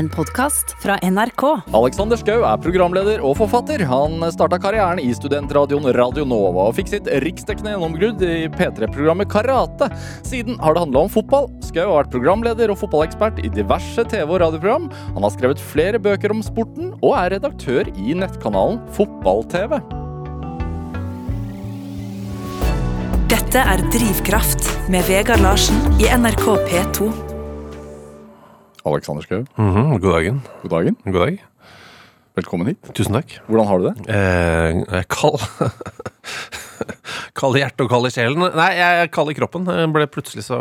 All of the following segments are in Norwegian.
En podkast fra NRK. Alexander Schou er programleder og forfatter. Han starta karrieren i studentradioen Radio Nova og fikk sitt riksdekkende gjennombrudd i P3-programmet Karate. Siden har det handla om fotball. Schou har vært programleder og fotballekspert i diverse TV- og radioprogram. Han har skrevet flere bøker om sporten og er redaktør i nettkanalen Fotball-TV. Dette er Drivkraft med Vegard Larsen i NRK P2. Alexander Schou, Mhm, god dagen. god dagen. God dag. Velkommen hit. Tusen takk. Hvordan har du det? Eh, kald. kald i hjertet og kald i sjelen. Nei, jeg er kald i kroppen. Jeg ble plutselig så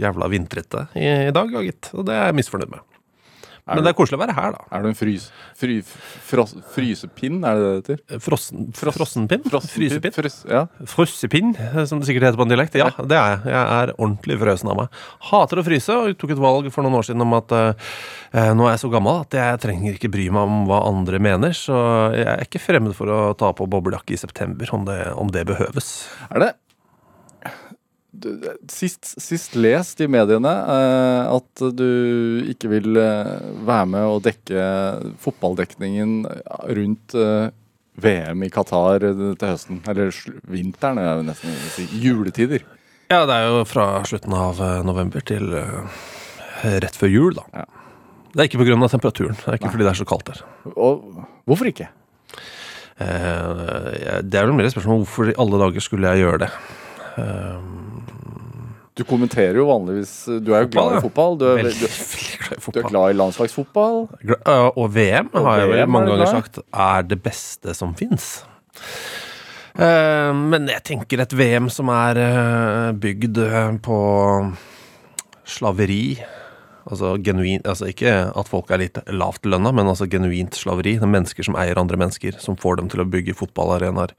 jævla vintrete i, i dag, og gitt. Og det er jeg misfornøyd med. Men det er koselig å være her, da. Er du en frys, fry, fros, frysepinn, er det det det heter? Frossen, frossenpinn? Frysepinn? Frys, ja. Frossepinn, som det sikkert heter på en dialekt. Ja, det er jeg. Jeg er ordentlig frøsen av meg. Hater å fryse, og tok et valg for noen år siden om at eh, nå er jeg så gammel at jeg trenger ikke bry meg om hva andre mener, så jeg er ikke fremmed for å ta på boblejakke i september om det, om det behøves. Er det sist, sist lest i mediene eh, at du ikke vil eh, være med og dekke fotballdekningen rundt eh, VM i Qatar til høsten. Eller vinteren, er jo nesten si. Juletider. Ja, det er jo fra slutten av november til rett før jul, da. Ja. Det er ikke pga. temperaturen. Det er ikke fordi det er så kaldt her. Og hvorfor ikke? Eh, det er vel mer et spørsmål om hvorfor i alle dager skulle jeg gjøre det. Eh, Du kommenterer jo vanligvis Du er jo glad i fotball. Du er, du, veldig glad i du er glad i landslagsfotball. Øh, Og VM har jeg vel mange ganger sagt er det beste som fins. men jeg tenker et VM som er eh, bygd eh, på slaveri Altså genuint Altså ikke at folk er litt lavt lønna, men altså genuint slaveri. Det er mennesker som eier andre mennesker, som får dem til å bygge fotballarenaer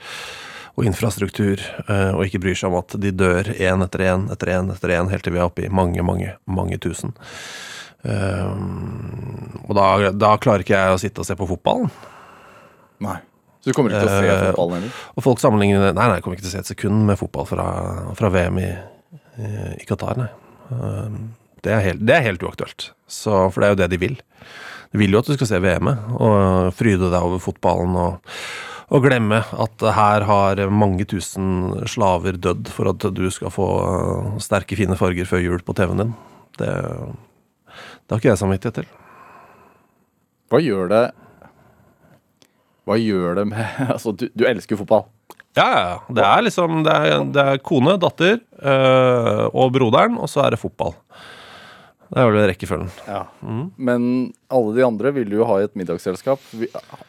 og infrastruktur, eh, og ikke bryr seg om at de dør én etter én etter én etter én, helt til vi er oppe i mange, mange, mange tusen. Eh, og da, da klarer ikke jeg å sitte og se på fotballen. Nei. Så du kommer ikke til å se Eh, fotballen heller? Og folk sammenligner Nei, nei, jeg kommer ikke til å se et sekund med fotball fra, fra VM i, i, Qatar, nei. Det er, helt, det er helt uaktuelt. Så, for det er jo det de vil. De vil jo at du skal se VM-et og fryde deg over fotballen og, og glemme at her har mange tusen slaver dødd for at du skal få uh, sterke, fine farger før jul på TV-en din. Det, det har ikke jeg samvittighet til. Hva gjør det Hva gjør det med Altså, du, du elsker jo fotball. Ja, ja, ja. Det er liksom Det er, det er kone, datter øh, og broderen, og så er det fotball. Det er vel rekkefølgen. Men alle de andre vil jo ha i et middagsselskap.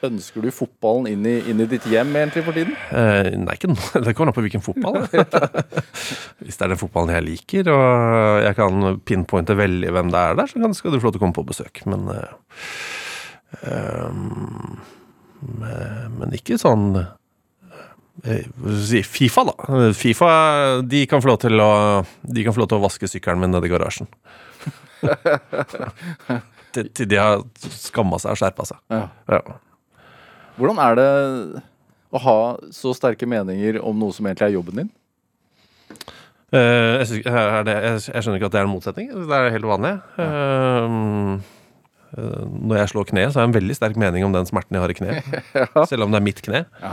Ønsker du fotballen inn i, inn i ditt hjem egentlig for tiden? Eh, nei, ikke nå. Det kommer an på hvilken fotball. Hvis det er den fotballen jeg liker, og jeg kan pinpointe veldig hvem det er der, så skal du få lov til å komme på besøk. Men eh, eh, Men ikke sånn eh, Fifa, da. Fifa de kan få lov til å De kan få lov til å vaske sykkelen min nede i garasjen. til, til de har skamma seg og skjerpa seg. Ja. Ja. Hvordan er det å ha så sterke meninger om noe som egentlig er jobben din? Eh, jeg, synes, er det, jeg, jeg skjønner ikke at det er en motsetning. Det er helt vanlig. Eh, uh, når jeg slår kneet, så har jeg en veldig sterk mening om den smerten jeg har i kneet. Selv om det er mitt kne. Ja.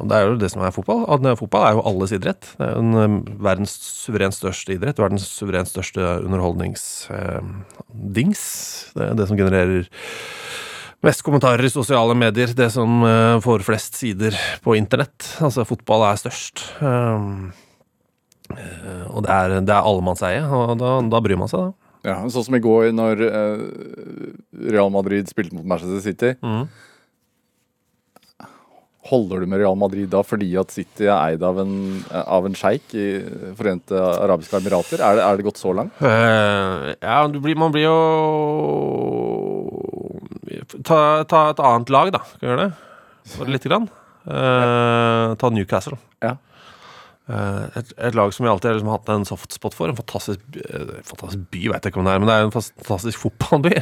Eh, og det er jo det som er fotball. At Fotball er jo alles idrett. Det er jo en, eh, verdens suverent største idrett. Verdens suverent største underholdningsdings. det er det som genererer Mest kommentarer i sosiale medier, det som eh, får flest sider på internett. Altså, fotball er størst. Um, eh, og det er, det er allemannseie, og da, da bryr man seg, da. Ja, Sånn som i går når eh, Real Madrid spilte mot Manchester City. Mhm. Holder du med Real Madrid da fordi at City er eid av en, av en sjeik i Forente arabiske emirater? Er det, er det gått så langt? Uh, ja, du blir, man blir jo ta, ta et annet lag, da. Skal vi gjøre det? Lite grann. Uh, ta Newcastle. Ja. Eh, et, et lag som jeg alltid har liksom hatt en softspot for. En fantastisk, eh, fantastisk by, veit jeg ikke om det er, men det er en fantastisk fotballby.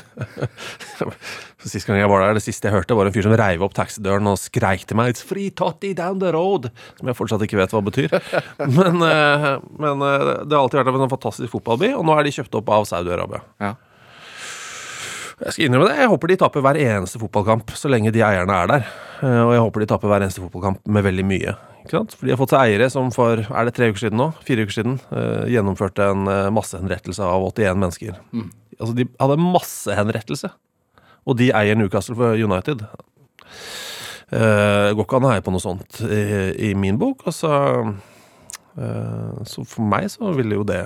Sist gang jeg var der, Det siste jeg hørte, var en fyr som reiv opp taxidøren og skreik til meg 'It's free totty down the road', som jeg fortsatt ikke vet hva betyr. Men, eh, men det har alltid vært en fantastisk fotballby, og nå er de kjøpt opp av Saudi-Arabia. Ja. Jeg skal innrømme det. Jeg håper de taper hver eneste fotballkamp så lenge de eierne er der. Og jeg håper de taper hver eneste fotballkamp med veldig mye. Ikke sant? For de har fått seg eiere som for er det tre uker siden nå, fire uker siden eh, gjennomførte en eh, massehenrettelse av 81 mennesker. Altså De hadde massehenrettelse, og de eier Newcastle for United. Eh, går ikke an å heie på noe sånt i, i min bok. Og så, eh, så for meg så ville jo det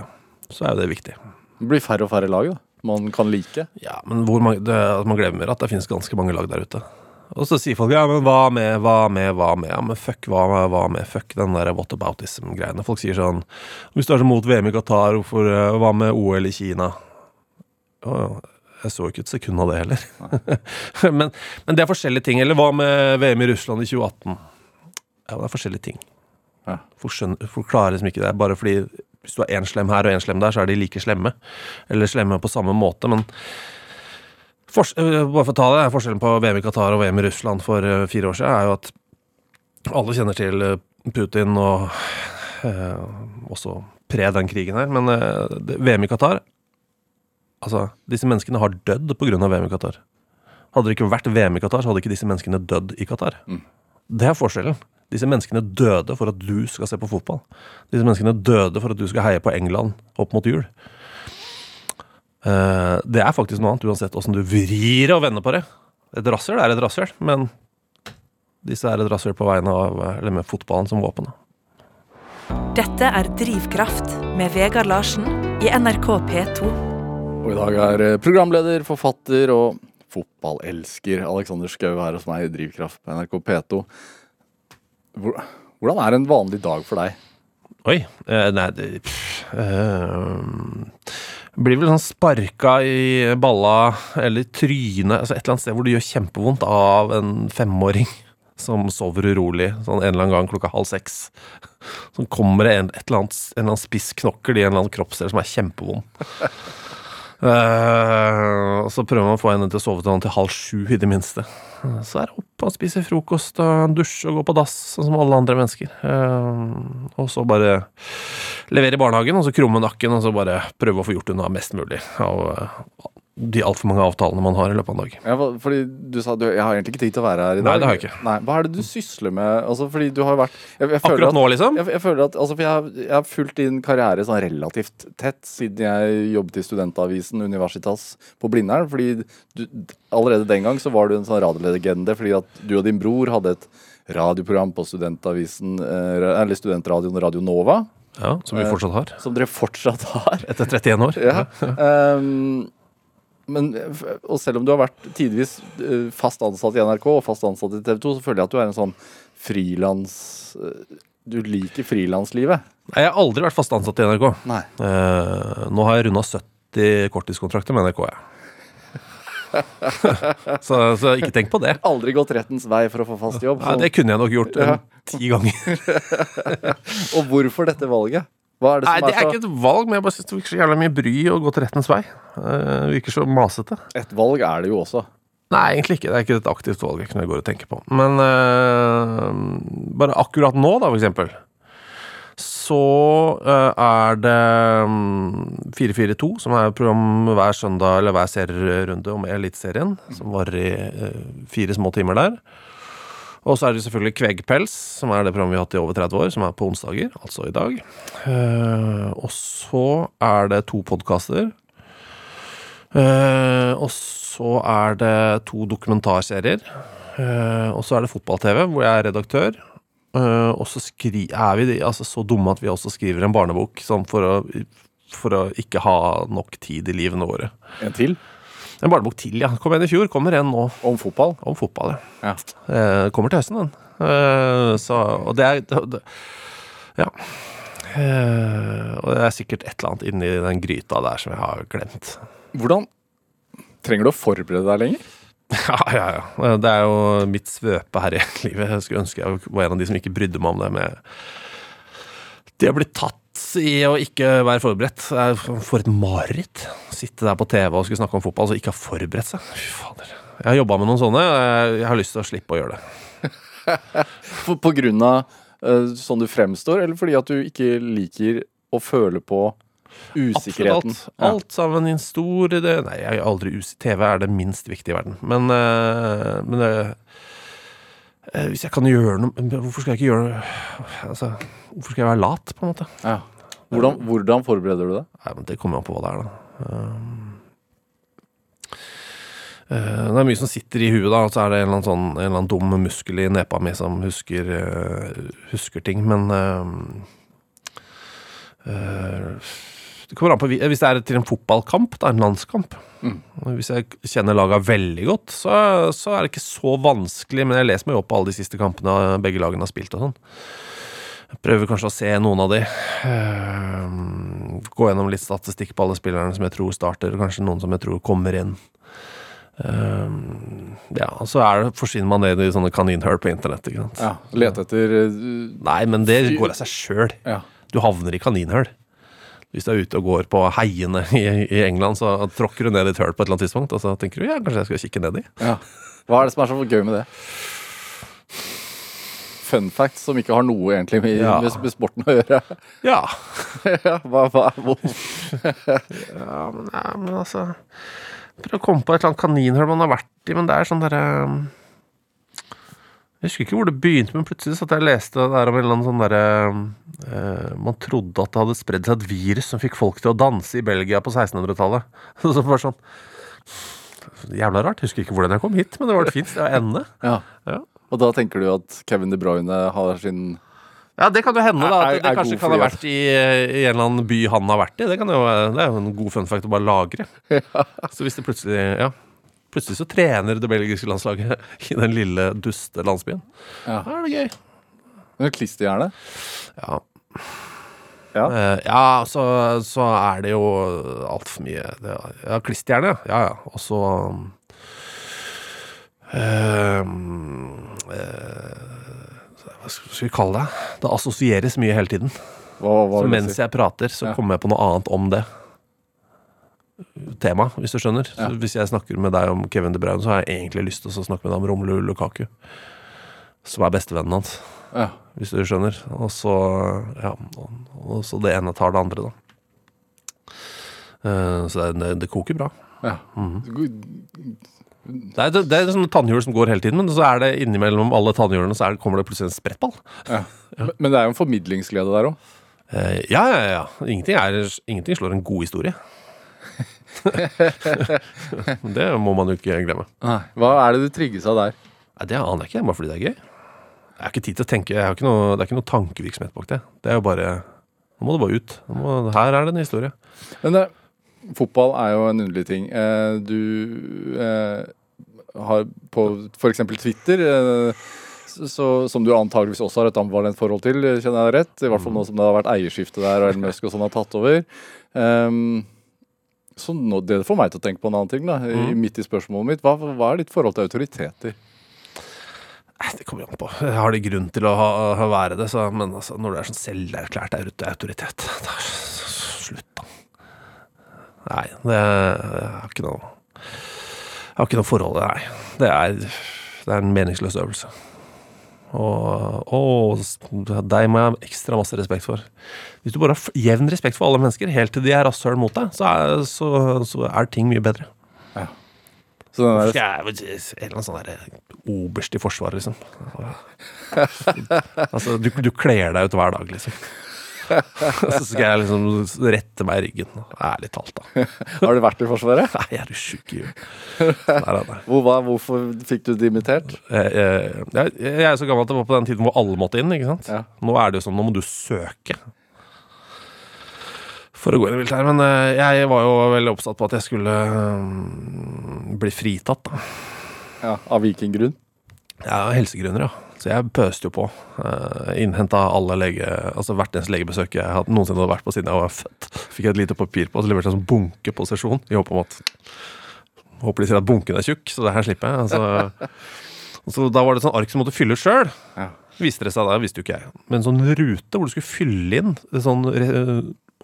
Så er jo det viktig. Det blir færre og færre lag da, man kan like. Ja, men hvor mange, det, man glemmer at det finnes ganske mange lag der ute. Og så sier folk ja, men hva med, hva med, hva med? Ja, men fuck, hva med, hva med? Fuck den der whataboutism-greiene. Folk sier sånn Hvis du er så mot VM i Qatar, hvorfor, eh, hva med OL i Kina? Å, jeg så ikke et sekund av det heller. men, men det er forskjellige ting. Eller hva med VM i Russland i 2018? Ja, det er forskjellige ting. Ja. Folk skjønner, folk klarer liksom ikke det. Bare fordi hvis du har én slem her og én slem der, så er de like slemme. Eller slemme på samme måte, men Fors øh, bare for å ta det, Forskjellen på VM i Qatar og VM i Russland for øh, fire år siden er jo at alle kjenner til øh, Putin og eh, også pre den krigen her. Men eh, det- VM i Qatar Altså, disse menneskene har dødd pga. VM i Qatar. Hadde det ikke vært VM i Qatar, så hadde ikke disse menneskene dødd i Qatar. Det er forskjellen. Disse menneskene døde for at du skal se på fotball. Disse menneskene døde for at du skal heie på England opp mot jul. Eh, det er faktisk noe annet, uansett åssen du vrir og vender på det. Et rasshøl er et rasshøl, men disse er et rasshøl på vegne av eller med fotballen som våpen. Dette er Drivkraft med Vegard Larsen i NRK P2. Og i dag er eh, programleder, forfatter og fotballelsker Alexander Schou her hos meg i Drivkraft på NRK P2. Hvordan er en vanlig dag for deg? Oi. eh, nei, det eh, Blir vel sånn sparka i balla eller trynet altså Et eller annet sted hvor det gjør kjempevondt av en femåring som sover urolig sånn en eller annen gang klokka halv seks. Så kommer det en, eller annet, en eller annen spiss knokkel i en eller annen kroppsdel som er kjempevond. Eh, og så prøver man å få henne til å sove til, til halv sju, i det minste. Så er det opp og spise frokost og dusje og gå på dass, sånn som alle andre mennesker. Uh, og så bare levere i barnehagen, og så krumme nakken, og så bare prøve å få gjort unna mest mulig av eh, de altfor mange avtalene man har i løpet av en dag. Ja, fordi du sa du, jeg har egentlig ikke tid til å være her i dag. Nei, det har jeg ikke. Nei, Hva er det du sysler med? Altså, fordi du har vært jeg, jeg Akkurat at, nå, liksom? Jeg, jeg føler at, altså, for jeg, jeg har fulgt din karriere sånn relativt tett siden jeg jobbet i studentavisen Universitas på Blindern. Fordi du, allerede den gang så var du en sånn radiolegende fordi at du og din bror hadde et radioprogram på studentavisen, eh, eller studentradioen Radio Nova, Ja, Som vi fortsatt har. som dere fortsatt har. Etter 31 år. Ja. Ehm, men, og selv om du har vært tidvis eh, fast ansatt i NRK og fast ansatt i TV 2, så føler jeg at du er en sånn frilans... eh, Du liker frilanslivet. Jeg har aldri vært fast ansatt i NRK. Nei. Eh, nå har jeg runda 70 korttidskontrakter med NRK, jeg. så, så ikke tenk på det. Aldri gått rettens vei for å få fast jobb. Nei, det kunne jeg nok gjort Ja. ti ganger. Og hvorfor dette valget? Hva er det Nei, som det er så... ikke et valg, men jeg bare synes det virker så jævla mye bry å gå til rettens vei. Eh, Det virker så masete. Et valg er det jo også. Nei, egentlig ikke. Det er ikke et aktivt valg jeg kunne gå og tenke på. Men uh, bare akkurat nå, da, for eksempel, så uh, er det um, 442, som er et program hver søndag eller hver serierunde om Eliteserien, som varer i uh, fire små timer der. Og så er det selvfølgelig Kveggpels, som er det programmet vi har hatt i over 30 år, som er på onsdager, altså i dag. Uh, og så er det to podkaster. Uh, og så er det to dokumentarserier. Uh, og så er det fotball-TV, hvor jeg er redaktør. Eh, og så er vi altså, så dumme at vi også skriver en barnebok, sånn for å, for å ikke ha nok tid i livene våre. En til En barnebok til, ja. Kom en i fjor, kommer en nå. om fotball. Om fotball, ja. Ja. Eh, kommer til høsten, den. Eh, så, og det er det, Ja. Eh, og det er sikkert et eller annet inni den gryta der som jeg har glemt. Hvordan Trenger du å forberede deg lenger? Ja, ja, ja. Det er jo mitt svøpe her i livet. Jeg skulle ønske jeg var en av de som ikke brydde meg om det med Det å bli tatt i å ikke være forberedt er For et mareritt. Sitte der på TV og skulle snakke om fotball og ikke ha forberedt seg. Fy fader. Jeg har jobba med noen sånne. Jeg har lyst til å slippe å gjøre det. For, på grunn av uh, sånn du fremstår, eller fordi at du ikke liker å føle på Absolutt usikkerheten? alt. Alt sammen i en stor idé. Nei, jeg er aldri us TV er det minst viktige i verden. Men, uh, men eh, hvis jeg kan gjøre noe Hvorfor skal jeg ikke gjøre noe altså, Hvorfor skal jeg være lat, på en måte? Ja. Hvordan, hvordan forbereder du deg? Nei, men Det kommer an på hva det er, da. Um, uh, det er mye som sitter i huet, da. Og så er det en eller annen, sånn, en eller annen dum muskel i nepa mi som husker, uh, husker ting. Men uh, det kommer an på Hvis det er til en fotballkamp, det er en landskamp mm. Hvis jeg kjenner laga veldig godt, så, så er det ikke så vanskelig. Men jeg leser meg opp på alle de siste kampene begge lagene har spilt. og sånn prøver kanskje å se noen av de. Eh, gå gjennom litt statistikk på alle spillerne som jeg tror starter, kanskje noen som jeg tror kommer inn. Eh, ja, så er det, forsvinner man ned i sånne kaninhull på internett. ikke sant? Ja, Lete etter eh, Nei, men det går av seg sjøl. Ja. Du havner i kaninhull. Hvis du er ute og går på heiene i, i England, så tråkker du ned i et hull på et eller annet tidspunkt, og så tenker du ja, kanskje jeg skal kikke ned i. ja. Hva er det som er så gøy med det? Fun facts som ikke har noe egentlig med, Ja. med, med sporten å gjøre. Ja, ja, hva, hva, hvor, Ja, men, nei, men altså Prøv å komme på et eller annet kaninhull man har vært i, men det er sånn derre Jeg husker ikke hvor det begynte, men plutselig satt jeg og leste det der om en eller annen sånn derre eh, Man trodde at det hadde spredd seg et virus som fikk folk til å danse i Belgia på 1600-tallet. Så det var sånn Jævla rart. Jeg Husker ikke hvordan jeg kom hit, men det var et fint sted å ende. ja. Ja. Og da tenker du at Kevin De Bruyne har sin Ja, det kan jo hende, da. At det det kanskje kan ha vært i, i en eller annen by han har vært i. Det, kan jo, det er jo en god fun fact å bare lagre. Så hvis det plutselig Ja. Plutselig så trener det belgiske landslaget i den lille duste landsbyen. Ja. Da er det gøy. Men klisterhjerne? Ja. Ja. Eh, ja, så, så er det jo altfor mye det, Ja, klisterhjerne, ja ja. Og så eh, Hva skal vi kalle det? Det assosieres mye hele tiden. Hva, hva Så mens si? jeg prater, så Ja. kommer jeg på noe annet om det tema, hvis du skjønner. Ja. Så hvis jeg snakker med deg om Kevin De Bruyne, så har jeg egentlig lyst til å snakke med deg om Romelu Lukaku. Som er bestevennen hans, Ja. hvis du skjønner. Og så, ja, og, så det ene tar det andre, da. Eh, så det, det koker bra. ja. Det er, det er sånne tannhjul som går hele tiden, men så er det innimellom alle tannhjulene så det, kommer det plutselig en sprettball. ja. Men- Men det er jo en formidlingsglede der òg. Eh, ja, ja, ja. Ingenting, er, ingenting slår en god historie. det må man jo ikke glemme. Hva er det du trigges av der? Nei, Det aner jeg ikke, bare fordi det er gøy. Jeg har ikke tid til å tenke, noe, det er ikke noe tankevirksomhet bak det. Det er jo bare Nå må det bare ut. Må, her er det en historie. Men eh, fotball er jo en underlig ting. Eh, du eh, har på f.eks. Twitter, eh, så, som du antageligvis også har et ambivalent forhold til, kjenner jeg rett? I hvert fall nå som det har vært eierskifte der, og Elon Musk og sånn har tatt over. Um, så nå, det får meg til å tenke på en annen ting, da, i, midt i spørsmålet mitt. Hva, hva er ditt forhold til autoriteter? Det kommer an på. Jeg har det grunn til å ha, å være det, så, men altså, når du er sånn selverklært aut- autoritet da. Nei, det har ikke noe Jeg har ikke noe forhold til det, nei. Det er, det er en meningsløs øvelse. Og, og deg må jeg ha ekstra masse respekt for. Hvis du bare har jevn respekt for alle mennesker, helt til de er rasshøl mot deg, så er, så, så er ting mye bedre. Så den der, er en eller annen sånn derre oberst i Forsvaret, liksom. altså, du, du kler deg ut hver dag, liksom. Så skal jeg liksom rette meg i ryggen. Ærlig talt, da. har du vært i Forsvaret? Nei, er du sjuk i huet? Hvorfor fikk du dimittert? Jeg, jeg, jeg, jeg er så gammel at det var på den tiden hvor alle måtte inn. ikke sant? Ja. Nå er det jo sånn, nå må du søke for å gå inn i militæret. Men eh, jeg var jo veldig oppsatt på at jeg skulle eh, bli fritatt. da. Ja, Av grunn? Ja, helsegrunner, ja. Så jeg pøste jo på. Uh, Innhenta alle lege... Altså hvert eneste legebesøk jeg hadde, noensinne hadde vært på siden jeg var født. Fikk jeg et lite papir på, og leverte en sånn bunke på sesjon. I håp om at Håper de sier at bunken er tjukk, så det her slipper jeg. Altså, så da var det et sånt ark som måtte fylle sjøl. Ja. viste det seg da, visste jo ikke jeg, med en sånn rute hvor du skulle fylle inn en sånn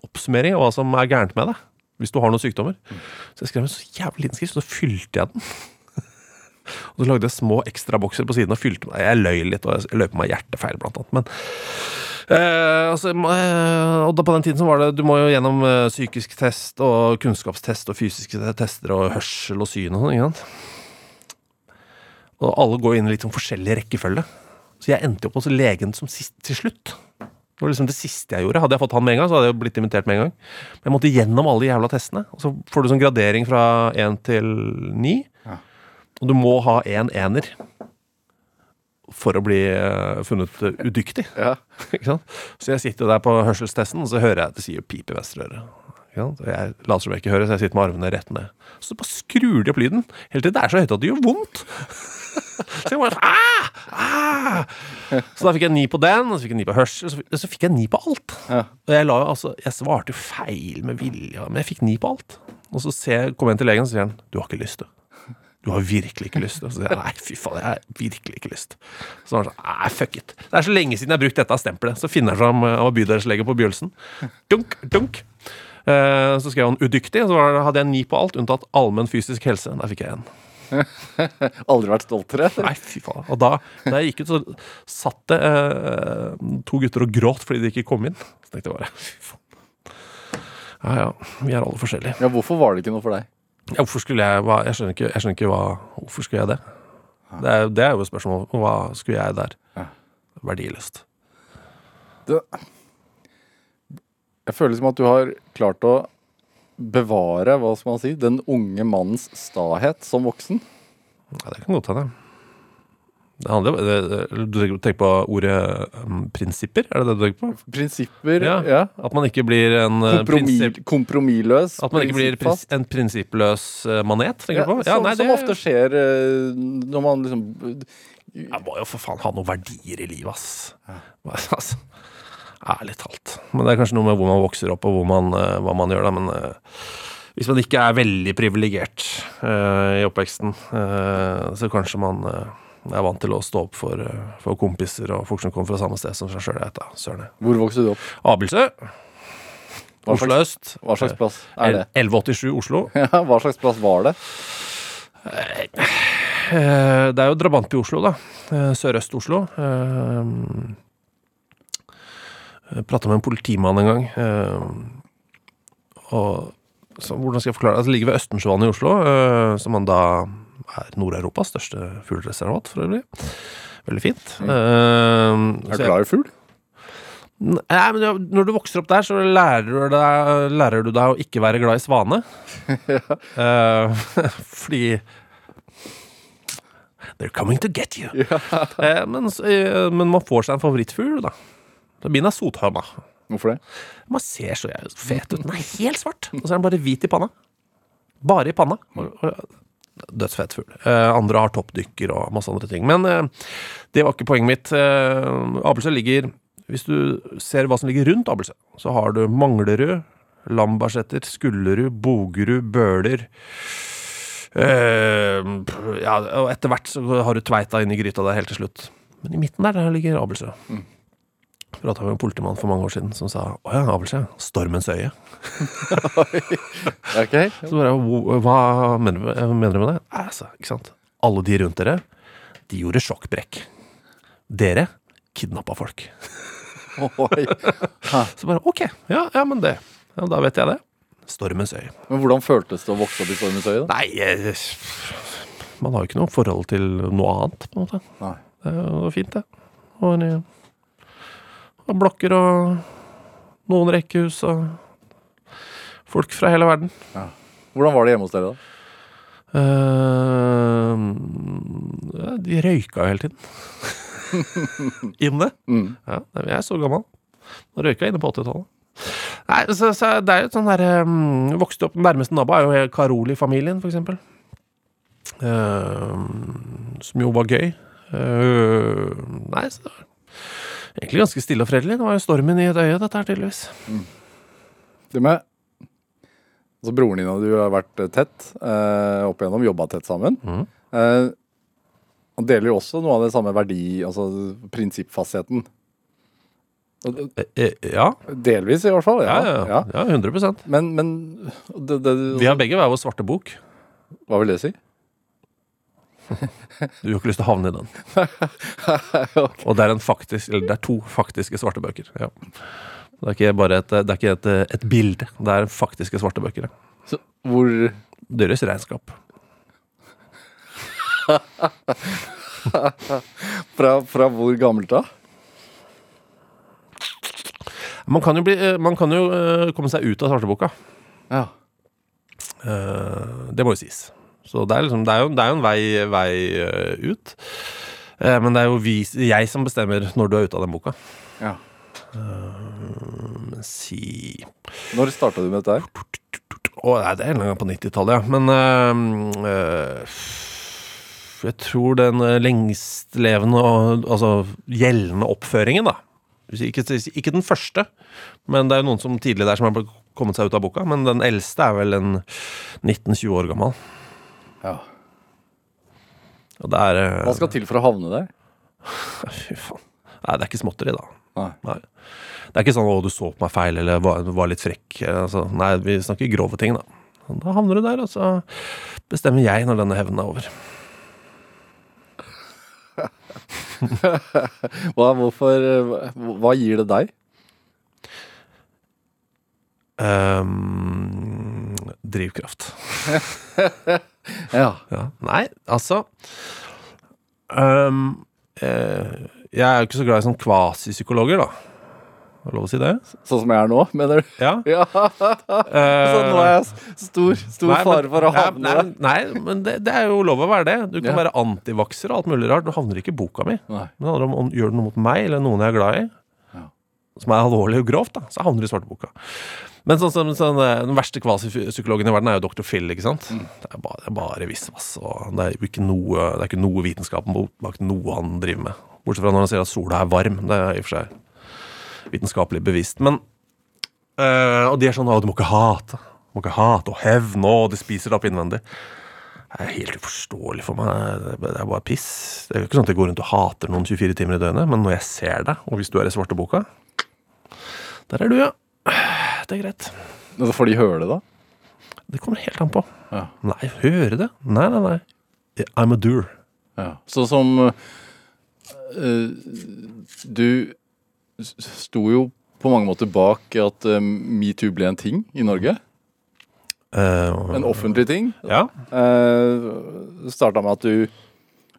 oppsummering av hva som er gærent med deg. Hvis du har noen sykdommer. Så jeg skrev en så jævlig liten skrift, så fylte jeg den. Og så lagde jeg små ekstrabokser på siden og fylte meg. Jeg løy litt, og jeg løy på meg hjertefeil, blant annet. Men Eh, altså, eh, og da på den tiden så var det Du må jo gjennom eh, psykisk test og kunnskapstest og fysiske tester og hørsel og syn og sånn. ikke sant? Og alle går inn i litt sånn forskjellig rekkefølge. Så jeg endte opp hos legen som sist, til slutt. Det var liksom det siste jeg gjorde. Hadde jeg fått han med en gang, så hadde jeg jo blitt invitert med en gang. Men jeg måtte gjennom alle de jævla testene. Og så får du sånn gradering fra én til ni. Og du må ha én en ener for å bli eh, funnet eh, udyktig. Ja. Ikke sant? Så jeg sitter der på hørselstesten, og så hører jeg at det sier pip i venstre øre. Jeg later som jeg ikke hører, så jeg sitter med armene rett ned. Så bare skrur de opp lyden. Helt til det er så høyt at det gjør vondt. Så jeg bare ah! Ah! Så da fikk jeg ni på den, så fikk jeg ni på hørsel, så fikk- så fikk jeg ni på alt. Ja. Og jeg, la, altså, jeg svarte feil med vilje, men jeg fikk ni på alt. Og så ser, kommer jeg inn til legen, og så sier han du har ikke lyst, du. Du har virkelig ikke lyst. Og så sier jeg nei, fy faen, jeg har virkelig ikke lyst. Så var han sånn, nei, fuck it. Det er så lenge siden jeg har brukt dette stempelet. Så finner han fram eh, av bydelslege på Bjølsen. Dunk, dunk. Eh, Så skrev han udyktig, og så det, hadde jeg ni på alt, unntatt allmenn fysisk helse. Der fikk jeg en. Aldri vært stoltere? Nei, fy faen. Og da, da jeg gikk ut, så satt det eh, to gutter og gråt fordi de ikke kom inn. Så tenkte jeg bare, fy faen. Ja, ja, vi er alle forskjellige. Ja, hvorfor var det ikke noe for deg? Ja, hvorfor skulle jeg hva, Jeg skjønner ikke, jeg skjønner ikke hva Hvorfor skulle jeg det? Det er, det er jo et spørsmål. Hva skulle jeg der? Verdiløst. Det, jeg føler som at du har klart å bevare, hva skal man si, den unge mannens stahet som voksen. Ja, det kan godt hende. Det handler det, Du tenker på ordet um, prinsipper? Er det det du tenker på? Prinsipper, Ja. ja. At man ikke blir en uh, prinsip, prinsipp... kompromissløs. At man ikke blir prins, en prinsippløs uh, manet, tenker Ja, du på? som, nei, som det- ofte skjer eh, når man liksom Jeg må jo for faen ha noen verdier i livet, ass. altså, ærlig talt. Men det er kanskje noe med hvor man vokser opp, og hvor man, hva man gjør, da. Men hvis man ikke er veldig privilegert uh, i oppveksten, uh, så kanskje man eh, er vant til å stå opp for, eh, for kompiser og folk som kommer fra samme sted som seg sjøl. Hvor vokste du opp? Abelsø. Oslo øst. hva slags plass er det? 1187 Oslo. Ja, hva slags plass var det? Eh, Det er jo drabantby Oslo, da. Eh, Sørøst-Oslo. Eh, prata med en politimann en gang. eh, Og så, hvordan skal jeg forklare det? Altså, det ligger ved Østensjøvannet i Oslo, eh, som man da er Nord-Europas største fuglereservat, for øvrig. Veldig fint. Eh, Er du glad i fugl? Nei, men Når du vokser opp der, så lærer du deg, lærer du deg å ikke være glad i svane. uh, fordi They're coming to get you. uh, men, eh, men man får seg en favorittfugl, da. Min er sothøna. Hvorfor det? Man ser så fet ut. Den er helt svart. Og så er den bare hvit i panna. Bare i panna. Og- og- Dødsfet fugl. Uh, andre har toppdykker og masse andre ting. Men uh, det var ikke poenget mitt. Uh, Abelsø ligger Hvis du ser hva som ligger rundt Abelsø, så har du Manglerud, Lambertseter, Skullerud, Bogerud, Bøler eh, Ja, og etter hvert så har du Tveita inn i gryta der helt til slutt. Men i midten der, der ligger Abelsø. Prata med en politimann for mange år siden som sa å ja, Abelsø, stormens øye. Ok. Så bare, hva mener du, med det? Altså, ikke sant? Alle de rundt dere, de gjorde sjokkbrekk. Dere kidnappa folk. Så bare ok, ja, ja men det. Ja, da vet jeg det. Stormens øye. Men hvordan føltes det å vokse opp i Stormens øye? da? Nei, eh, man har jo ikke noe forhold til noe annet, på en måte. Nei. Det var fint, det. Og en, og blokker og noen rekkehus og folk fra hele verden. Hvordan var det hjemme hos dere, da? Uh, de røyka hele tiden. inne. Mm. Ja, jeg er så gammel. Nå røyka jeg inne på 80-tallet. Nei, så, så det er jo et sånn der um, Vokste opp Nærmeste nabo er jo Karoli-familien, for eksempel. Uh, som jo var gøy. Uh, nei, så Egentlig ganske stille og fredelig. Det var jo stormen i et øye, dette her, tydeligvis. Du med Altså Broren din og du har vært eh, tett eh, opp igjennom, jobba tett sammen. Mm. Eh, Han deler jo også noe av det samme verdi, altså prinsippfastheten. Eh, eh, Ja, Delvis, i hvert fall. ja, Ja. ja, ja 100 Men, men det, det, Vi har begge hver vår svarte bok. Hva vil det si? Du har ikke lyst til å havne i den. Og det er, en faktisk, eller det er to faktiske svarte bøker. Ja. Det er ikke bare et, det er ikke et, et bilde, det er faktiske svarte bøker. Så, hvor Deres regnskap. fra, fra hvor gammelt da? Man kan jo, bli, eh, man kan jo eh, komme seg ut av svarteboka. Ja. Eh, Det må jo sies. Så det er, liksom, det er, jo, det er jo en vei, vei eh, ut. Eh, Men det er jo vi, jeg som bestemmer når du er ute av den boka. ja. Uh, si Når starta du med dette her? Å, nei, det er en gang på 90-tallet, ja. Men uh, uh, jeg tror den lengstlevende og altså gjeldende oppføringen, da. Ikke, ikke den første, men det er jo noen som tidlig der som har kommet seg ut av boka. Men den eldste er vel en 19-20 år gammel. Ja. Og det er eh, Hva skal til for å havne der? Fy faen. Nei, det er ikke småtteri, da. Nei. Nei. Det er ikke sånn 'å, du så på meg feil', eller var, var litt frekk. Altså, nei, vi snakker grove ting, da. Da havner du der, og så bestemmer jeg når denne hevnen er over. Hva, hvorfor, hva- gir det deg? Ehm, drivkraft. Ja. Ja. Nei, altså um, eh, Jeg er jo ikke så glad i sånn kvasipsykologer, da. Er det lov å si det? Sånn som jeg er nå, mener du? Ja. Ja. Så nå er jeg stor, stor Nei, fare for å havne nei, der. nei, men det, det er jo lov å være det. Du kan Ja. være antivakser og alt mulig rart. Du havner ikke i boka mi. Nei. Men det handler om om gjør det noe mot meg eller noen jeg er glad i. som er alvorlig og grovt, da, så havner du i svarteboka. Men sånn, sånn, sånn, den verste kvasipsykologen i verden er jo dr. Phil. ikke sant? Mm. Det er bare, det er bare visvas. og Det er jo ikke noe, det er ikke noe vitenskapen bak noe han driver med. Bortsett fra når han sier at sola er varm. Det er i og for seg vitenskapelig bevist. Men øh, Og de er sånn 'Å, du må ikke hate'. Du må ikke hate og hevne, og de spiser det opp innvendig. Det er helt uforståelig for meg. Det er bare piss. Det er jo ikke sånn at jeg går rundt og hater noen 24 timer i døgnet, men når jeg ser deg, og hvis du er i svarteboka Der er du, ja. Det er greit. Så får de høre det, da? Det kommer helt an på. Ja. Nei, høre det? Nei, nei, nei. I'm a doer. Ja. Sånn som uh, Du sto jo på mange måter bak at uh, metoo ble en ting i Norge. Uh, En offentlig ting. Ja. Uh, Starta med at du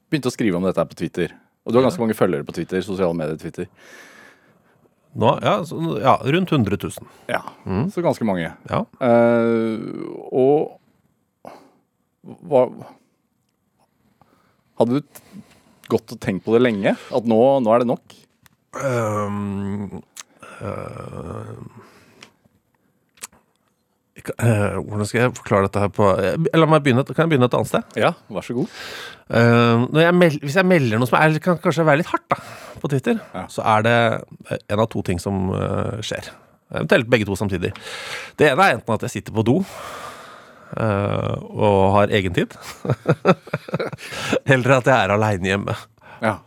begynte å skrive om dette på Twitter. Og du har ganske mange følgere på Twitter. sosiale medier Twitter. Nå, ja, så, ja, rundt 100 000. Ja, Så ganske mange. Ja. Eh, og hva Hadde du gått og tenkt på det lenge? At nå, nå er det nok? Um, uh, hvordan skal jeg forklare dette her på eh, La meg begynne, Kan jeg begynne et annet sted? Ja, vær så god. Uh, jeg mel hvis jeg melder noe som er, kan kanskje være litt hardt da, på Twitter, Ja. så er det eh, en av to ting som eh, skjer. Eventuelt begge to samtidig. Det ene er enten at jeg sitter på do eh, og har egen tid. eller at jeg er aleine hjemme. Ja.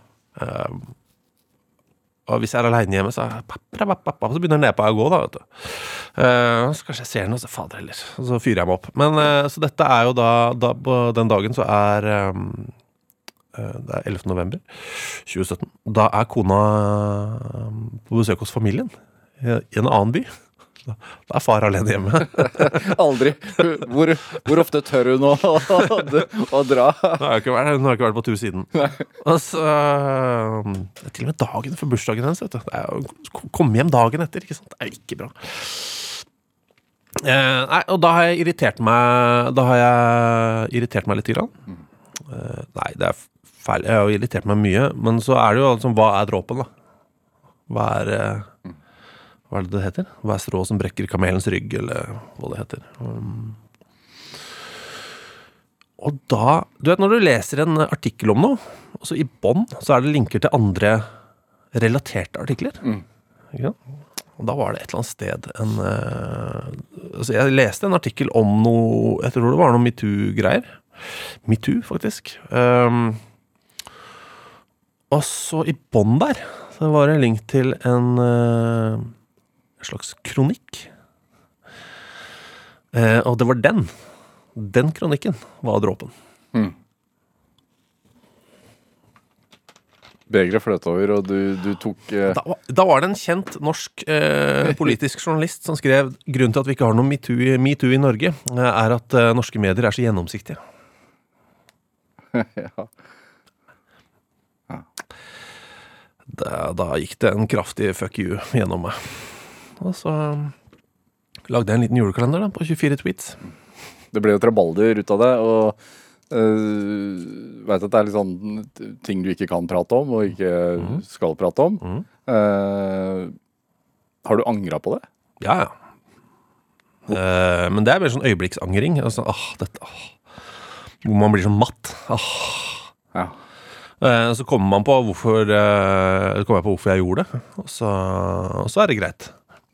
Og hvis jeg er aleine hjemme, så, papra, pappa, så begynner nepa å gå. da, vet du. Uh, så kanskje jeg ser noe, så fader heller. Og så fyrer jeg meg opp. Men uh, Så dette er jo da, da På den dagen så er eh, Det er 11. november 2017. Da er kona eh, på besøk hos familien i i en annen by. Da er far alene hjemme. Aldri. Hvor, hvor ofte tør hun å, å dra? Hun har ikke vært, hun har ikke vært på tur siden. Altså, eh, det er til og med dagen for bursdagen hennes. vet du. Er Komme hjem dagen etter. ikke sant? Det er ikke bra. Eh, nei, og da har jeg irritert meg Da har jeg irritert meg lite grann. Eh, nei, det er feil. Jeg har jo irritert meg mye. Men så er det jo altså Hva er dråpen, da? Hva er eh, Hva er det det heter? Hva er strået som brekker kamelens rygg, eller hva det heter. Um, og da Du vet når du leser en artikkel om noe, og så i bånn så er det linker til andre relaterte artikler. Ikke sant? Og da var det et eller annet sted en uh, Altså, jeg leste en artikkel om noe Jeg tror det var noe metoo-greier. Metoo, faktisk. Um, Og så i bånn der så var det en link til en uh, slags kronikk. Uh, og det var den. Den kronikken var dråpen. Begeret fløt over, og du, du tok uh... Da, var- da var det en kjent norsk uh, politisk journalist som skrev grunnen til at vi ikke har noe metoo i, metoo i Norge, er at norske medier er så gjennomsiktige. ja. Da, da gikk det en kraftig fuck you gjennom meg. Og så um, lagde jeg en liten julekalender da, på 24 tweets. Det ble jo trabalder ut av det, og uh, veit at det er litt sånn ting du ikke kan prate om, og ikke skal prate om. Mm. Uh, har du angra på det? Ja, ja. Eh, men det er mer sånn øyeblikksangring. Altså, åh, dette, åh. Hvor man blir sånn matt. Åh. Ja. Eh, så kommer man på hvorfor, eh, kommer jeg på hvorfor jeg gjorde det, og så, og så er det greit.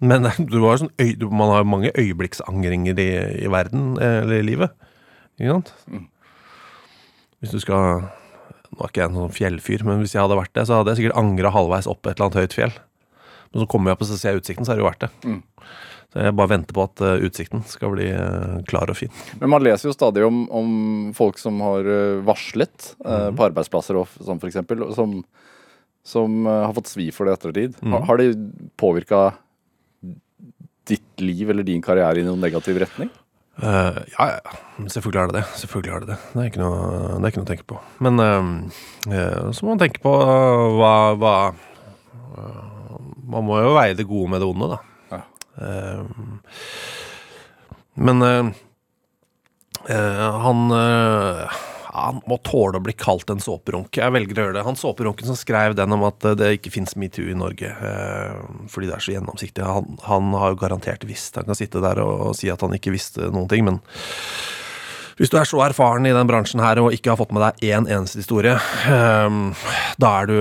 Men du har sånn øy, man har mange øyeblikksangringer i, i verden, eh, eller i livet. Ikke sant? Hvis du skal Nå er ikke jeg en sånn fjellfyr, men hvis jeg hadde vært det, så hadde jeg sikkert angra halvveis opp et eller annet høyt fjell. Men så kommer jeg opp og så ser utsikten, så er det jo verdt det. Så jeg bare venter på at eh, utsikten skal bli eh, klar og fin. Men man leser jo stadig om, om folk som har eh, varslet eh, Mhm. på arbeidsplasser, og, for eksempel, som, som har fått svi for det ettertid. Mm. Har, har det påvirka ditt liv eller din karriere i noen negativ retning? Uh, ja, ja, selvfølgelig er det det. Selvfølgelig er det det. Det er ikke noe, det er ikke noe å tenke på. Men uh, så må man tenke på uh, hva, hva Man må jo veie det gode med det onde, da. Eh, men eh, eh, han han må tåle å bli kalt en såperunk. Jeg velger å gjøre det. Han såperunken som skrev den om at det ikke fins metoo i Norge fordi det er så gjennomsiktig, han, han har jo garantert visst. Han kan sitte der og, si at han ikke visste noen ting, men hvis du er så erfaren i den bransjen her og ikke har fått med deg én eneste historie, da er du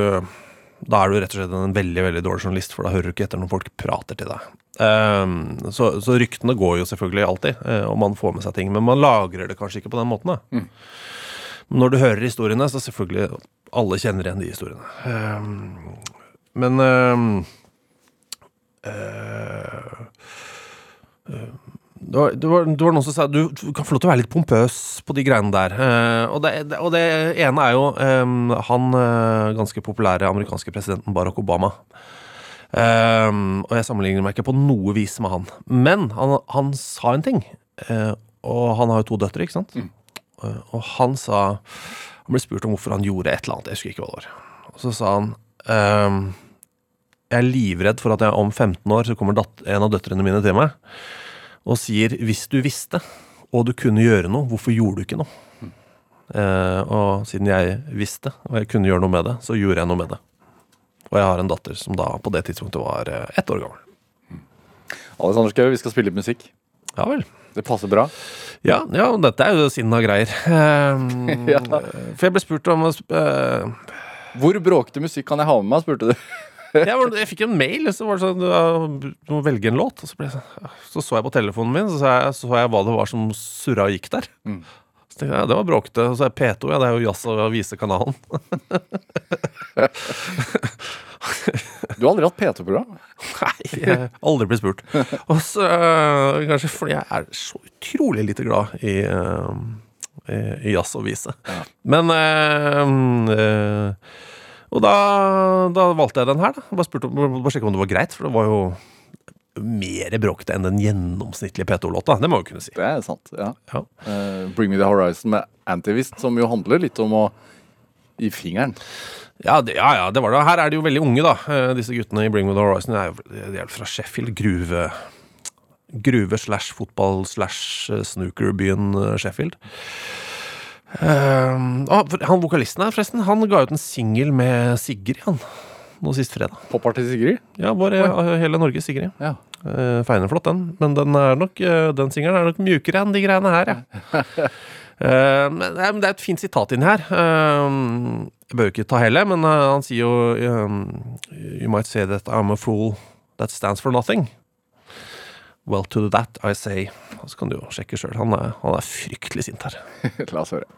da er du rett og slett en veldig veldig dårlig journalist, for da hører du ikke etter når folk prater til deg. Eh, så, så ryktene går jo selvfølgelig alltid, eh, og man får med seg ting, men man lagrer det kanskje ikke på den måten. da. Når du hører historiene, så selvfølgelig alle kjenner igjen de historiene. Ehm, men ehm, eh, eh, det var, det, var, det var noen som sa du, du kan få lov til å være litt pompøs på de greiene der. Eh, og, det, og det ene er jo ehm, han eh, ganske populære amerikanske presidenten Barack Obama. Ehm, og jeg sammenligner meg ikke på noe vis med han. Men han, han sa en ting. Uh, og han har jo to døtre, ikke sant? Eh, Og han sa Han ble spurt om hvorfor han gjorde et eller annet. Jeg husker ikke hva det var. Og så sa han um, Jeg er livredd for at jeg om 15 år så kommer en av døtrene mine til meg og sier 'hvis du visste, og du kunne gjøre noe, hvorfor gjorde du ikke noe?' Eh, og siden jeg visste, og jeg kunne gjøre noe med det, så gjorde jeg noe med det. Og jeg har en datter som da på det tidspunktet var eh, ett år gammel. Alexander Schou, vi skal spille litt musikk. Ja vel. Det passer bra. Ja, ja dette er jo sinna greier. Ehm, Ja. For jeg ble spurt om uh, Hvor bråkete musikk kan jeg ha med meg, spurte du. jeg, var, jeg fikk en mail, så var det sånn Du må velge en låt. Så, jeg, sånn, så så jeg på telefonen min, så så jeg, så jeg hva det var som surra og gikk der. Mm. Så tenkte jeg, ja, det var bråkete. Og så er P2, ja, det er jo Jazz- og Visekanalen. Du har aldri hatt P2-program? Nei, jeg har aldri blitt spurt. Og så, øh, kanskje fordi jeg er så utrolig lite glad i, øh, i, i jazz og vise. Men øh, øh, Og da, da valgte jeg den her. da Bare, spurte, om- bare sjekke om det var greit, for det var jo mer bråkete enn den gjennomsnittlige P2-låta. Det må vi kunne si. Det er sant, ja. Ja. Uh, Bring Me The Horizon med Antivist, som jo handler litt om å gi fingeren. Ja, det, ja, ja, det var det. Her er de jo veldig unge, da. Eh, Disse guttene i Bring Me The Horizon de er jo de er fra Sheffield. Gruve Gruve slash fotball slash eh, snookerbyen Sheffield. Ah, han vokalisten her, forresten, han ga ut en singel med Sigrid, han. Nå sist fredag. Popartist Sigrid? Ja, bare hele Norge, Sigrid. Ja. Uh, Feineflott, den. Men den, er nok, uh, den singelen er nok mjukere enn de greiene her, ja. uh, men det er- et fint sitat inni her. Eh, jeg bør jo ikke ta hele, men eh, han sier jo um, You might say that I'm a fool that stands for nothing. Well, to that I say Så kan du jo sjekke sjøl. Han, han er fryktelig sint her. La oss høre.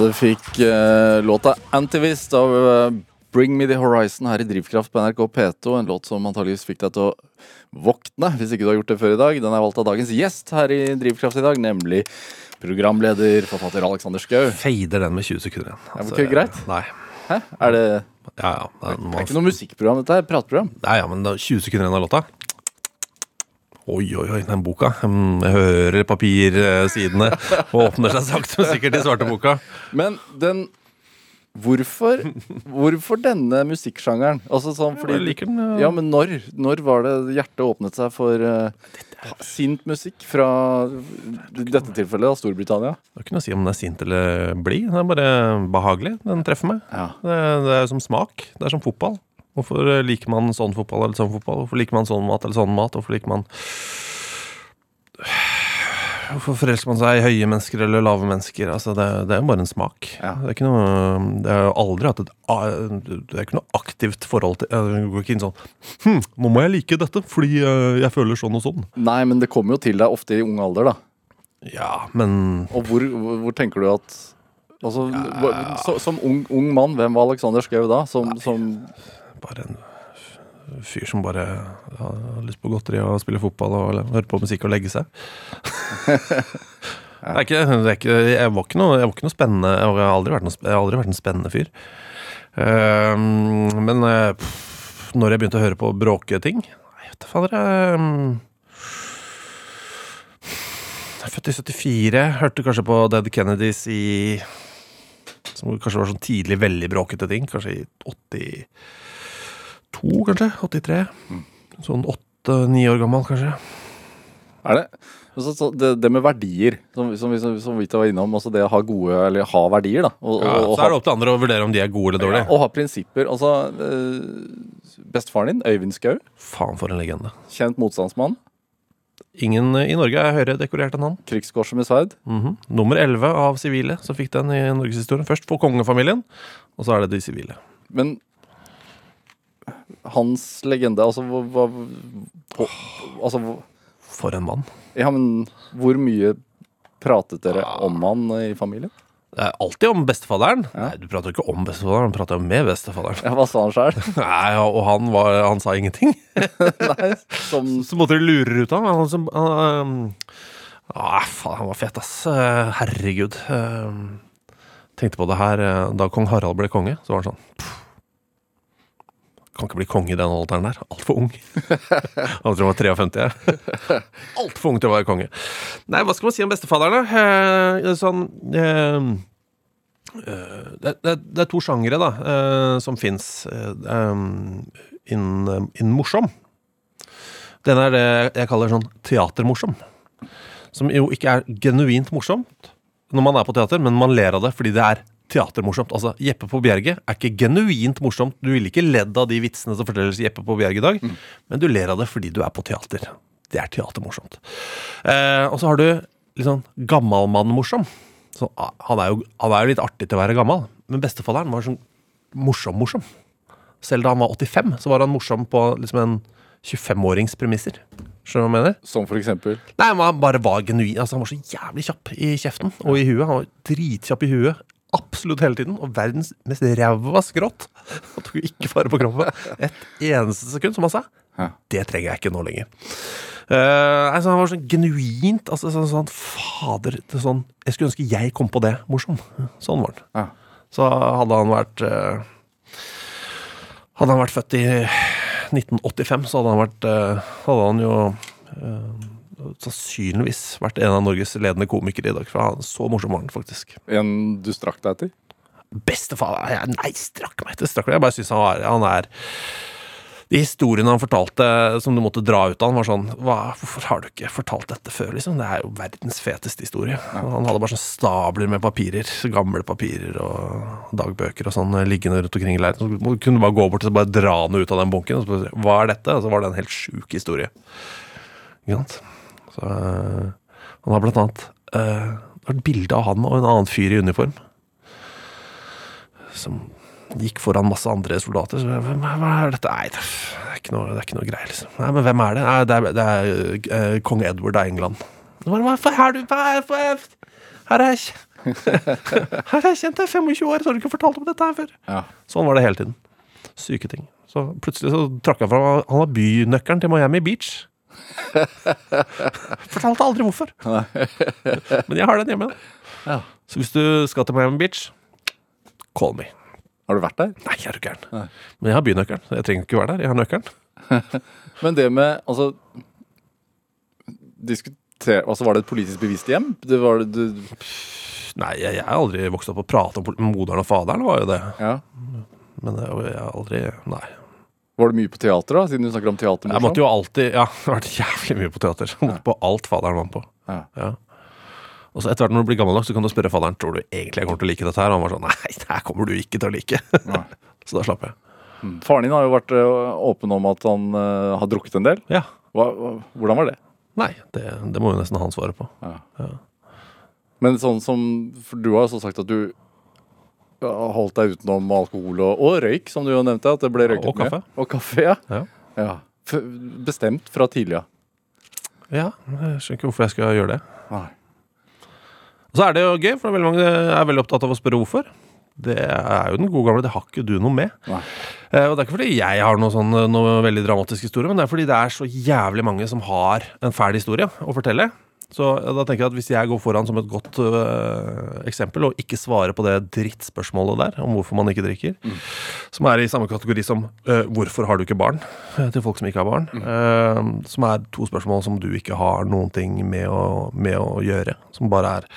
Ja, du fikk uh, låta 'Antivist' av uh, Bring Me The Horizon her i Drivkraft på NRK P2. En låt som antageligvis fikk deg til å våkne, hvis ikke du har gjort det før i dag. Den er valgt av dagens gjest her i Drivkraft i dag, nemlig programleder, forfatter Alexander Schou. Fader den med 20 sekunder igjen. Ja, men ikke greit? Nei. Hæ? Er det, Ja, ja. Det det er ikke noe musikkprogram, dette er prateprogram. Nei, ja, men da, 20 sekunder igjen av låta. Oi, oi, oi, den boka. Mm, Jeg hører papirsidene og åpner seg sakte, men sikkert i svarte boka. Men den Hvorfor, hvorfor denne musikksjangeren? Altså sånn fordi Jeg liker den. Ja, men når? Når var det hjertet åpnet seg for uh, sint musikk fra i dette tilfellet da, Storbritannia? Det er ikke noe å si om den er sint eller blid. Den er bare behagelig. Den treffer meg. Ja. Det, det er som smak. Det er som fotball. Hvorfor eh, liker man sånn fotball eller sånn fotball? Hvorfor liker man sånn mat eller sånn mat? Hvorfor liker man Hvorfor forelsker man seg i høye mennesker eller lave mennesker? Altså, det, det er jo bare en smak. Ja. Det er ikke noe Det er jo aldri hatt et Det er ikke noe aktivt forhold til Det går ikke inn sånn Hm, nå må jeg like dette fordi eh, jeg føler sånn og sånn. Nei, men det kommer jo til deg ofte i ung alder, da. Ja, men Og hvor, hvor, hvor tenker du at Altså, ja. så, Som ung, ung mann, hvem var Alexander Schou da? Som, som bare en fyr som bare har lyst på godteri og spille fotball og høre på musikk og legge seg. det er ikke, det er ikke, jeg, var ikke noe, jeg var ikke noe spennende Jeg har aldri vært, noe, jeg har aldri vært en spennende fyr. Uh, men uh, når jeg begynte å høre på bråketing Nei, vet du fader jeg, ehm, jeg er født i 74. Hørte kanskje på Dead Kennedys i Som kanskje var sånn tidlig veldig bråkete ting. Kanskje i 82, kanskje? 83? Sånn åtte-ni år gammel, kanskje. Er det så, så det, det med verdier, som, som, som vi var innom, altså det å ha gode Eller ha verdier, da. Og, Ja, og, og så er det opp til andre å vurdere om de er gode eller dårlige. Ja, Og ha prinsipper. Altså, eh, Bestefaren din, Øyvind Skau, Faen, for en legende. kjent motstandsmann. Ingen i Norge er høyere dekorert enn han. Krigskorset med sverd. Mhm. Nummer 11 av sivile som fikk den i norgeshistorien. Først for kongefamilien, og så er det de sivile. Men hans legende, altså hva, hva på, Altså, hva- For en mann. ja, men hvor mye pratet dere om han i familien? Det er alltid om bestefaderen. Ja. Nei, du prater jo ikke om bestefaderen, du prater jo med bestefaderen. Ja, Hva sa han sjøl? Nei, og han, var, han sa ingenting. Nei, som Så måtte du lure ut av ham. Han, som- han, um, ah, faen, han var fet, ass. Herregud. Um, tenkte på det her eh, da kong Harald ble konge. Så var han sånn pff, Kan ikke bli konge i den alderen der. Altfor ung. Han tror han var 53. jeg. Altfor ung til å være konge. Nei, hva skal man si om bestefaderne? Eh, sånn eh, eh, det, det, det er to sjangere da eh, som fins innen innen morsom. Den er det jeg kaller sånn teatermorsom. Som jo ikke er genuint morsomt når man er på teater, men man ler av det fordi det er teatermorsomt. Altså, Jeppe på Bjerget er ikke genuint morsomt. Du ville ikke ledd av de vitsene som fortelles i Jeppe på Bjerget i dag, men du ler av det fordi du er på teater. Det er teatermorsomt. Eh, og så har du litt sånn gammalmann-morsom. Så, ah, han, er jo, han er jo litt artig til å være gammel, men bestefaderen var sånn morsom-morsom. Selv da han var 85, så var han morsom på liksom en 25-årings premisser. Skjønner du hva jeg mener? Som for eksempel Nei, Han bare var genuin. Altså, han var så jævlig kjapp i kjeften og i huet. Han var dritkjapp i huet absolutt hele tiden. Og verdens mest ræva skrått. Han tok jo ikke vare på kroppen et eneste sekund, som han sa. Det trenger jeg ikke nå lenger. Uh, altså, han var sånn genuint altså, sånn, sånn Fader, det er sånn Jeg skulle ønske jeg kom på det morsom. Sånn var han. Ja. Så hadde han vært uh, Hadde han vært født i 1985, så hadde han vært uh, Hadde han jo sannsynligvis vært en av Norges ledende komikere i dag. For han, så morsom var han faktisk. En du strakk deg til? Bestefar Nei, strakk meg etter! Strakk meg. Jeg bare syns han, var- han er De historiene han fortalte som du måtte dra ut av han, var sånn hva, Hvorfor har du ikke fortalt dette før, liksom? Det er jo verdens feteste historie. Han hadde bare sånn stabler med papirer. Gamle papirer og dagbøker og sånn liggende rundt omkring i leiren. Så kunne du bare gå bort og bare dra noe ut av den bunken. Og så Hva er dette? Og så var det en helt sjuk historie. Ikke sant? Så øh, han har blant annet uh, Det var et bilde av han og en annen fyr i uniform som gikk foran masse andre soldater. Så, hva er dette? Nei, det er ikke noe, det er ikke noe greier, liksom. Nei, men hvem er det? Nei, det er, det er uh, kong Edward av England. Hva, er du er- er- Her er jeg Her har jeg kjent deg i 25 år, så har du ikke fortalt om dette her før. Ja. Sånn var det hele tiden. Syke ting. Så plutselig så trakk han fra Han har bynøkkelen til Miami Beach. Fortalte aldri hvorfor. Men jeg har den hjemme. Ja. Så hvis du skal til Miami Beach, call me. Har du vært der? Nei, er du gæren. Men jeg har bynøkkelen. Jeg trenger ikke være der. Jeg har nøkkelen. Men det med Altså diskuter, altså Var det et politisk bevisst hjem? Det var det du Nei, jeg, jeg har aldri vokst opp og pratet om moderen og faderen, var jo det. Ja. Men jeg, jeg har aldri Nei. Var det mye på teater, da? Siden du snakker om teater? Jeg måtte jo alltid Ja, det har vært jævlig mye på teater. Jeg måtte på alt faderen var på. Ja. Ja. Og så etter hvert når du blir gammel nok, så kan du spørre faderen Tror du egentlig jeg kommer til å like dette her. Og han var sånn Nei, det her kommer du ikke til å like. Så da slapp jeg. Mm. Faren din har jo vært åpen om at han uh, har drukket en del. Ja. Hva, hvordan var det? Nei, det, det må jo nesten han svare på. Men sånn som For du har jo så sagt at du ja, holdt deg utenom alkohol og, og røyk, som du jo nevnte. At det ble røyket Og kaffe. Med. Og kaffe, ja. Ja. ja. Bestemt fra tidlig av. Ja, jeg skjønner ikke hvorfor jeg skal gjøre det. Nei. Og så er det jo gøy, for veldig mange er veldig opptatt av å spørre hvorfor. Det er jo den gode gamle, det har ikke du noe med. Nei. Eh, og det er ikke fordi jeg har noe, sånn, noe veldig dramatisk historie, men det er fordi det er så jævlig mange som har en fæl historie å fortelle. Så da tenker jeg at hvis jeg går foran som et godt øh, eksempel, og ikke svarer på det drittspørsmålet der om hvorfor man ikke drikker, som er i samme kategori som øh, 'hvorfor har du ikke barn?' eh, til folk som ikke har barn, eh, som er to spørsmål som du ikke har noen ting med å, med å gjøre, som bare er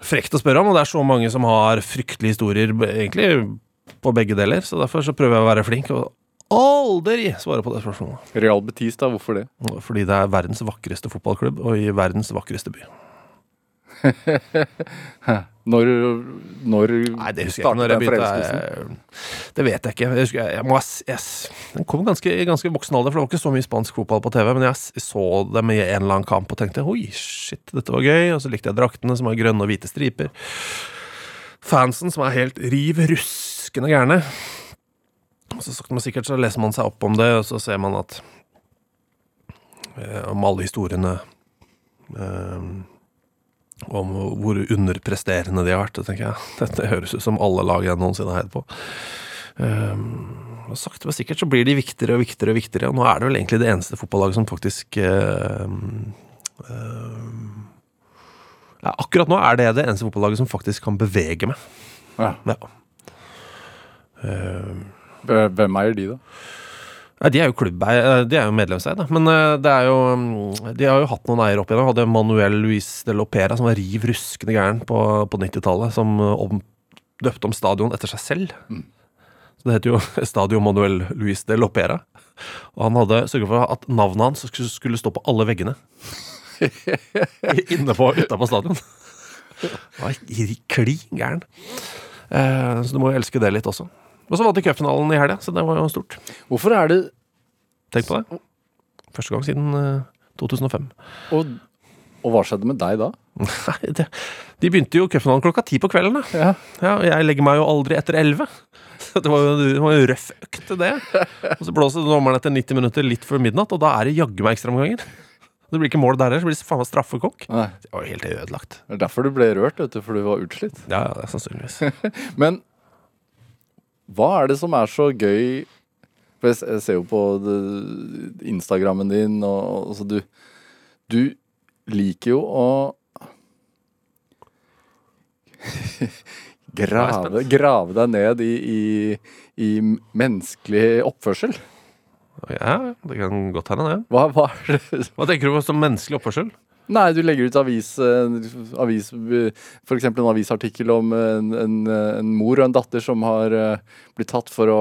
frekt å spørre om, og det er så mange som har fryktelige historier, egentlig på begge deler, så derfor så prøver jeg å være flink og aldri svare på det spørsmålet. Real Betis, da. Hvorfor det? Fordi det er verdens vakreste fotballklubb, og i verdens vakreste by. Når, når Nei, det husker jeg ikke når jeg begynte. jeg- Det vet jeg ikke. Jeg husker, jeg, må, jeg, den kom ganske, ganske voksen alder, for det var ikke så mye spansk fotball på TV, men jeg så dem i en eller annen kamp og tenkte oi, shit, dette var gøy. Og så likte jeg draktene som har grønne og hvite striper. Fansen som er helt riv ruskende gærne. Så sakte, men sikkert så leser man seg opp om det, og så ser man at eh, Om alle historiene eh, om hvor underpresterende de har vært. Det tenker jeg. Dette høres ut som alle lag jeg noensinne har heid på. Eh, og sakte, men sikkert så blir de viktigere og viktigere og viktigere. Og nå er det vel egentlig det eneste fotballaget som faktisk um, um, ja, Akkurat nå er det det eneste fotballaget som faktisk kan bevege meg. Ja. Ja. Hvem eier de, da? Nei, De er jo klubbeie, eh, de er jo medlemseid, da. Men eh, det er jo mm, De har jo hatt noen eiere opp igjennom. Hadde Manuel Luis de Lopera, som var riv ruskende gæren på, på 90-tallet. Som eh, om, døpte om stadion etter seg selv. Så det heter jo Stadio Manuel Luis de Lopera. Og han hadde sørget for at navnet hans skulle- skulle stå på alle veggene. Inne på, utapå stadion. Han var klin gæren. Så du må jo elske det litt også. Og så vant de cupfinalen i helga, så det var jo stort. Hvorfor er det Tenk på det. Første gang siden eh, 2005. og, og hva skjedde med deg da? Nei, det, de begynte jo cupfinalen klokka ti på kvelden. Da. Ja. Ja, og jeg legger meg jo aldri etter elleve. Det var jo det var en røff økt, det. Og så blåser dommeren etter 90 minutter litt før midnatt, og da er det jaggu meg ekstraomganger. Det blir ikke mål der heller, så blir det faen meg straffekonk. Det var jo helt ødelagt. Det er derfor du ble rørt, vet du, for du var utslitt. Ja, ja, det er sannsynligvis. Men hva er det som er så gøy For jeg ser jo på Instagrammen din, og altså du Du liker jo å grave, grave deg ned i, i, i menneskelig oppførsel. Ja, det kan godt hende, det. Hva, hva Hva tenker du på som menneskelig oppførsel? Nei, du legger ut avis, eh, avis For eksempel en avisartikkel om en, en, en mor og en datter som har eh, blitt tatt for å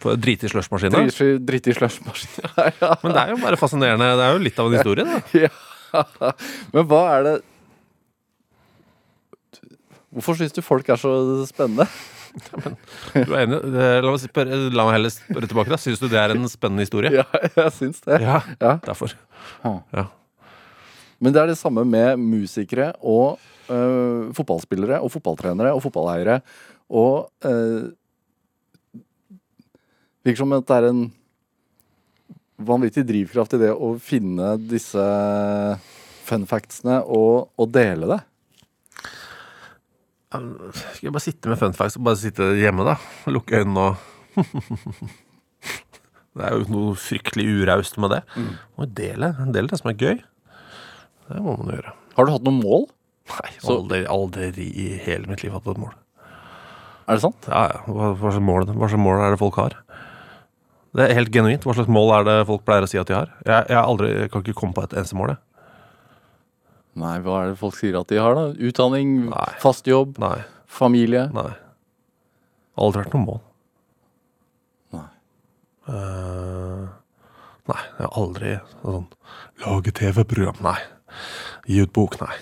På Drite i slushmaskina? drite i slushmaskina, ja. Men det er jo bare fascinerende. Det er jo litt av en historie, da. ja. Men hva er det Hvorfor syns du folk er så spennende? Du er enig? Eh, La meg, spørre, la meg heller spørre tilbake. da Syns du det er en spennende historie? Ja, jeg syns det. Ja, Ja. derfor. Men det er det samme med musikere og øh, fotballspillere og fotballtrenere og fotballeiere. Og øh, virker som at det er en vanvittig drivkraft i det å finne disse fun factsene og, og dele det. Skal jeg bare sitte med fun facts og bare sitte hjemme, da? Lukke øynene og Det er jo noe fryktelig uraust med det. Mm. Og dele, dele det som er gøy. Det må man gjøre. Har du hatt noen mål? Nei, Så- aldri, aldri i hele mitt liv hatt et mål. Er det sant? Ja, ja. Hva, hva, slags mål, hva slags mål er det folk har? Det er helt genuint. Hva slags mål er det folk pleier å si at de har? Jeg, jeg, har aldri, jeg kan ikke komme på et eneste mål, jeg. Nei, hva er det folk sier at de har, da? Utdanning, Nei. fast jobb, Nei. familie? Nei. Aldri vært noe mål. Nei. Eh, nei, jeg har aldri sånn Lage TV-program. Nei. Gi ut bok. Nei.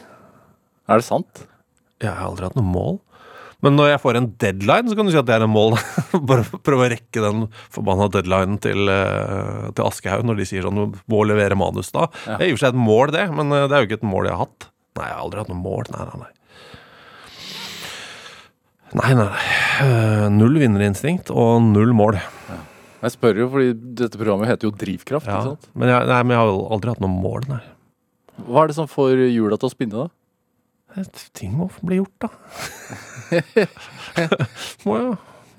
Er det sant? Jeg har aldri hatt noe mål. Men når jeg får en deadline, så kan du si at det er en mål. Bare prøve å rekke den forbanna deadlinen til, eh, til Aschehoug når de sier sånn du må levere manus da. Det er i og for seg et mål, det, men eh, det er jo ikke et mål jeg har hatt. Nei, jeg har aldri hatt noe mål. Nei, nei, nei. Nei, nei. nei. Eh, Null vinnerinstinkt og null mål. Jeg spør jo fordi dette programmet heter jo Drivkraft. Ja. Men, jeg, nei, men jeg har aldri hatt noe mål, nei. Hva er det som får hjula til å spinne, da? Ting må bli gjort, da. må jo,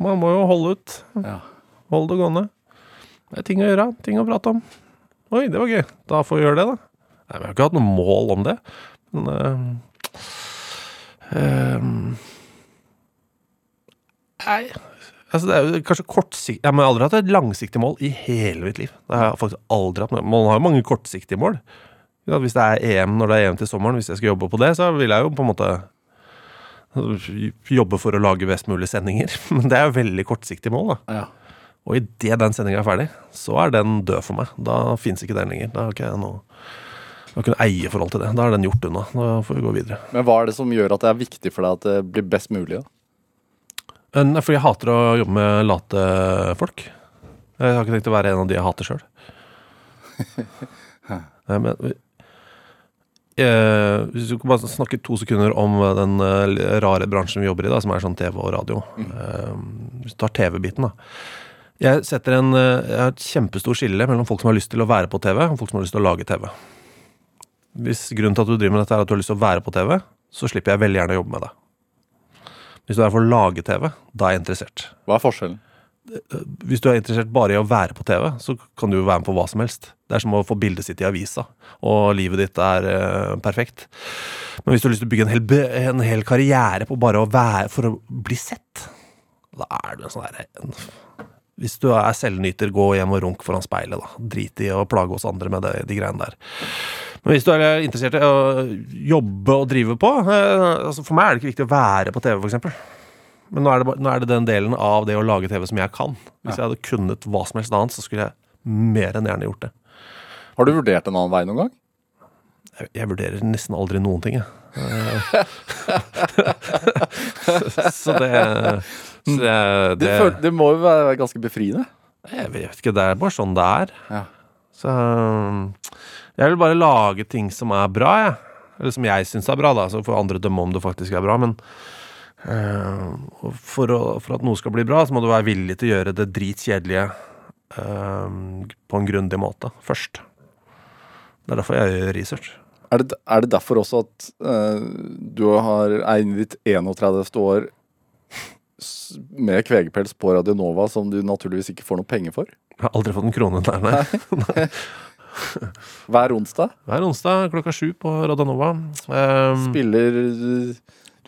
man må jo holde ut. Ja. Hold det gående. Det er ting å gjøre, ting å prate om. Oi, det var gøy. Da får vi gjøre det, da. Nei, Jeg har ikke hatt noe mål om det. Men uh, ehm, Nei Altså, det er jo kanskje kortsiktig Jeg har aldri hatt et langsiktig mål i hele mitt liv. Det har jeg faktisk aldri hatt. Man har jo mange kortsiktige mål. Ja, hvis det er EM når det er EM til sommeren, hvis jeg skal jobbe på det, så vil jeg jo på en måte jobbe for å lage best mulig sendinger. Men det er jo veldig kortsiktig mål, da. Ja. Og idet den sendinga er ferdig, så er den død for meg. Da fins ikke den lenger. Da har ikke jeg noe å kunne ikke noe eierforhold til det. Da er den gjort unna. Da får vi gå videre. Men hva er det som gjør at det er viktig for deg at det blir best mulig? da? Nei, fordi jeg hater å jobbe med late folk. Jeg har ikke tenkt å være en av de jeg hater sjøl. Eh, hvis du kan bare snakke to sekunder om eh, den eh, rare bransjen vi jobber i, da, som er sånn TV og radio. Eh, hvis du tar TV-biten, da. Jeg setter en eh, jeg har et kjempestor skille mellom folk som har lyst til å være på TV, og folk som har lyst til å lage TV. Hvis grunnen til at du driver med dette er at du har lyst til å være på TV, så slipper jeg veldig gjerne å jobbe med det. Hvis du er for å lage TV, da er jeg interessert. Hva er forskjellen? Hvis du er interessert bare i å være på TV, så kan du jo være med på hva som helst. Det er som å få bildet sitt i avisa, og livet ditt er eh, perfekt. Men hvis du har lyst til å bygge en hel, en hel karriere på bare å være for å bli sett, da er du en sånn derre Hvis du er selvnyter, gå hjem og runk foran speilet, da. Drit i å plage oss andre med det, de greiene der. Men hvis du er interessert i å jobbe og drive på eh, altså For meg er det ikke viktig å være på TV, for eksempel. Men nå er, det, nå er det den delen av det å lage TV som jeg kan. Hvis jeg hadde kunnet hva som helst annet, så skulle jeg mer enn gjerne gjort det. Har du vurdert en annen vei noen gang? Jeg, jeg vurderer nesten aldri noen ting, jeg. Så det, så det, Det, det det må jo være ganske befriende. Jeg vet ikke, det er bare sånn det er. Ja. Så jeg vil bare lage ting som er bra, jeg. Eller som jeg syns er bra, da. Så får andre dømme om det faktisk er bra. Men Og for, å, for at noe skal bli bra, så må du være villig til å gjøre det dritkjedelige uh, på en grundig måte først. Det er derfor jeg gjør research. Er det, er det derfor også at uh, du har, er inne i ditt 31. år med kvegepels på Radionova, som du naturligvis ikke får noe penger for? Jeg har aldri fått en krone der, nei. Hver onsdag Hver onsdag klokka sju på Radionova. Um, spiller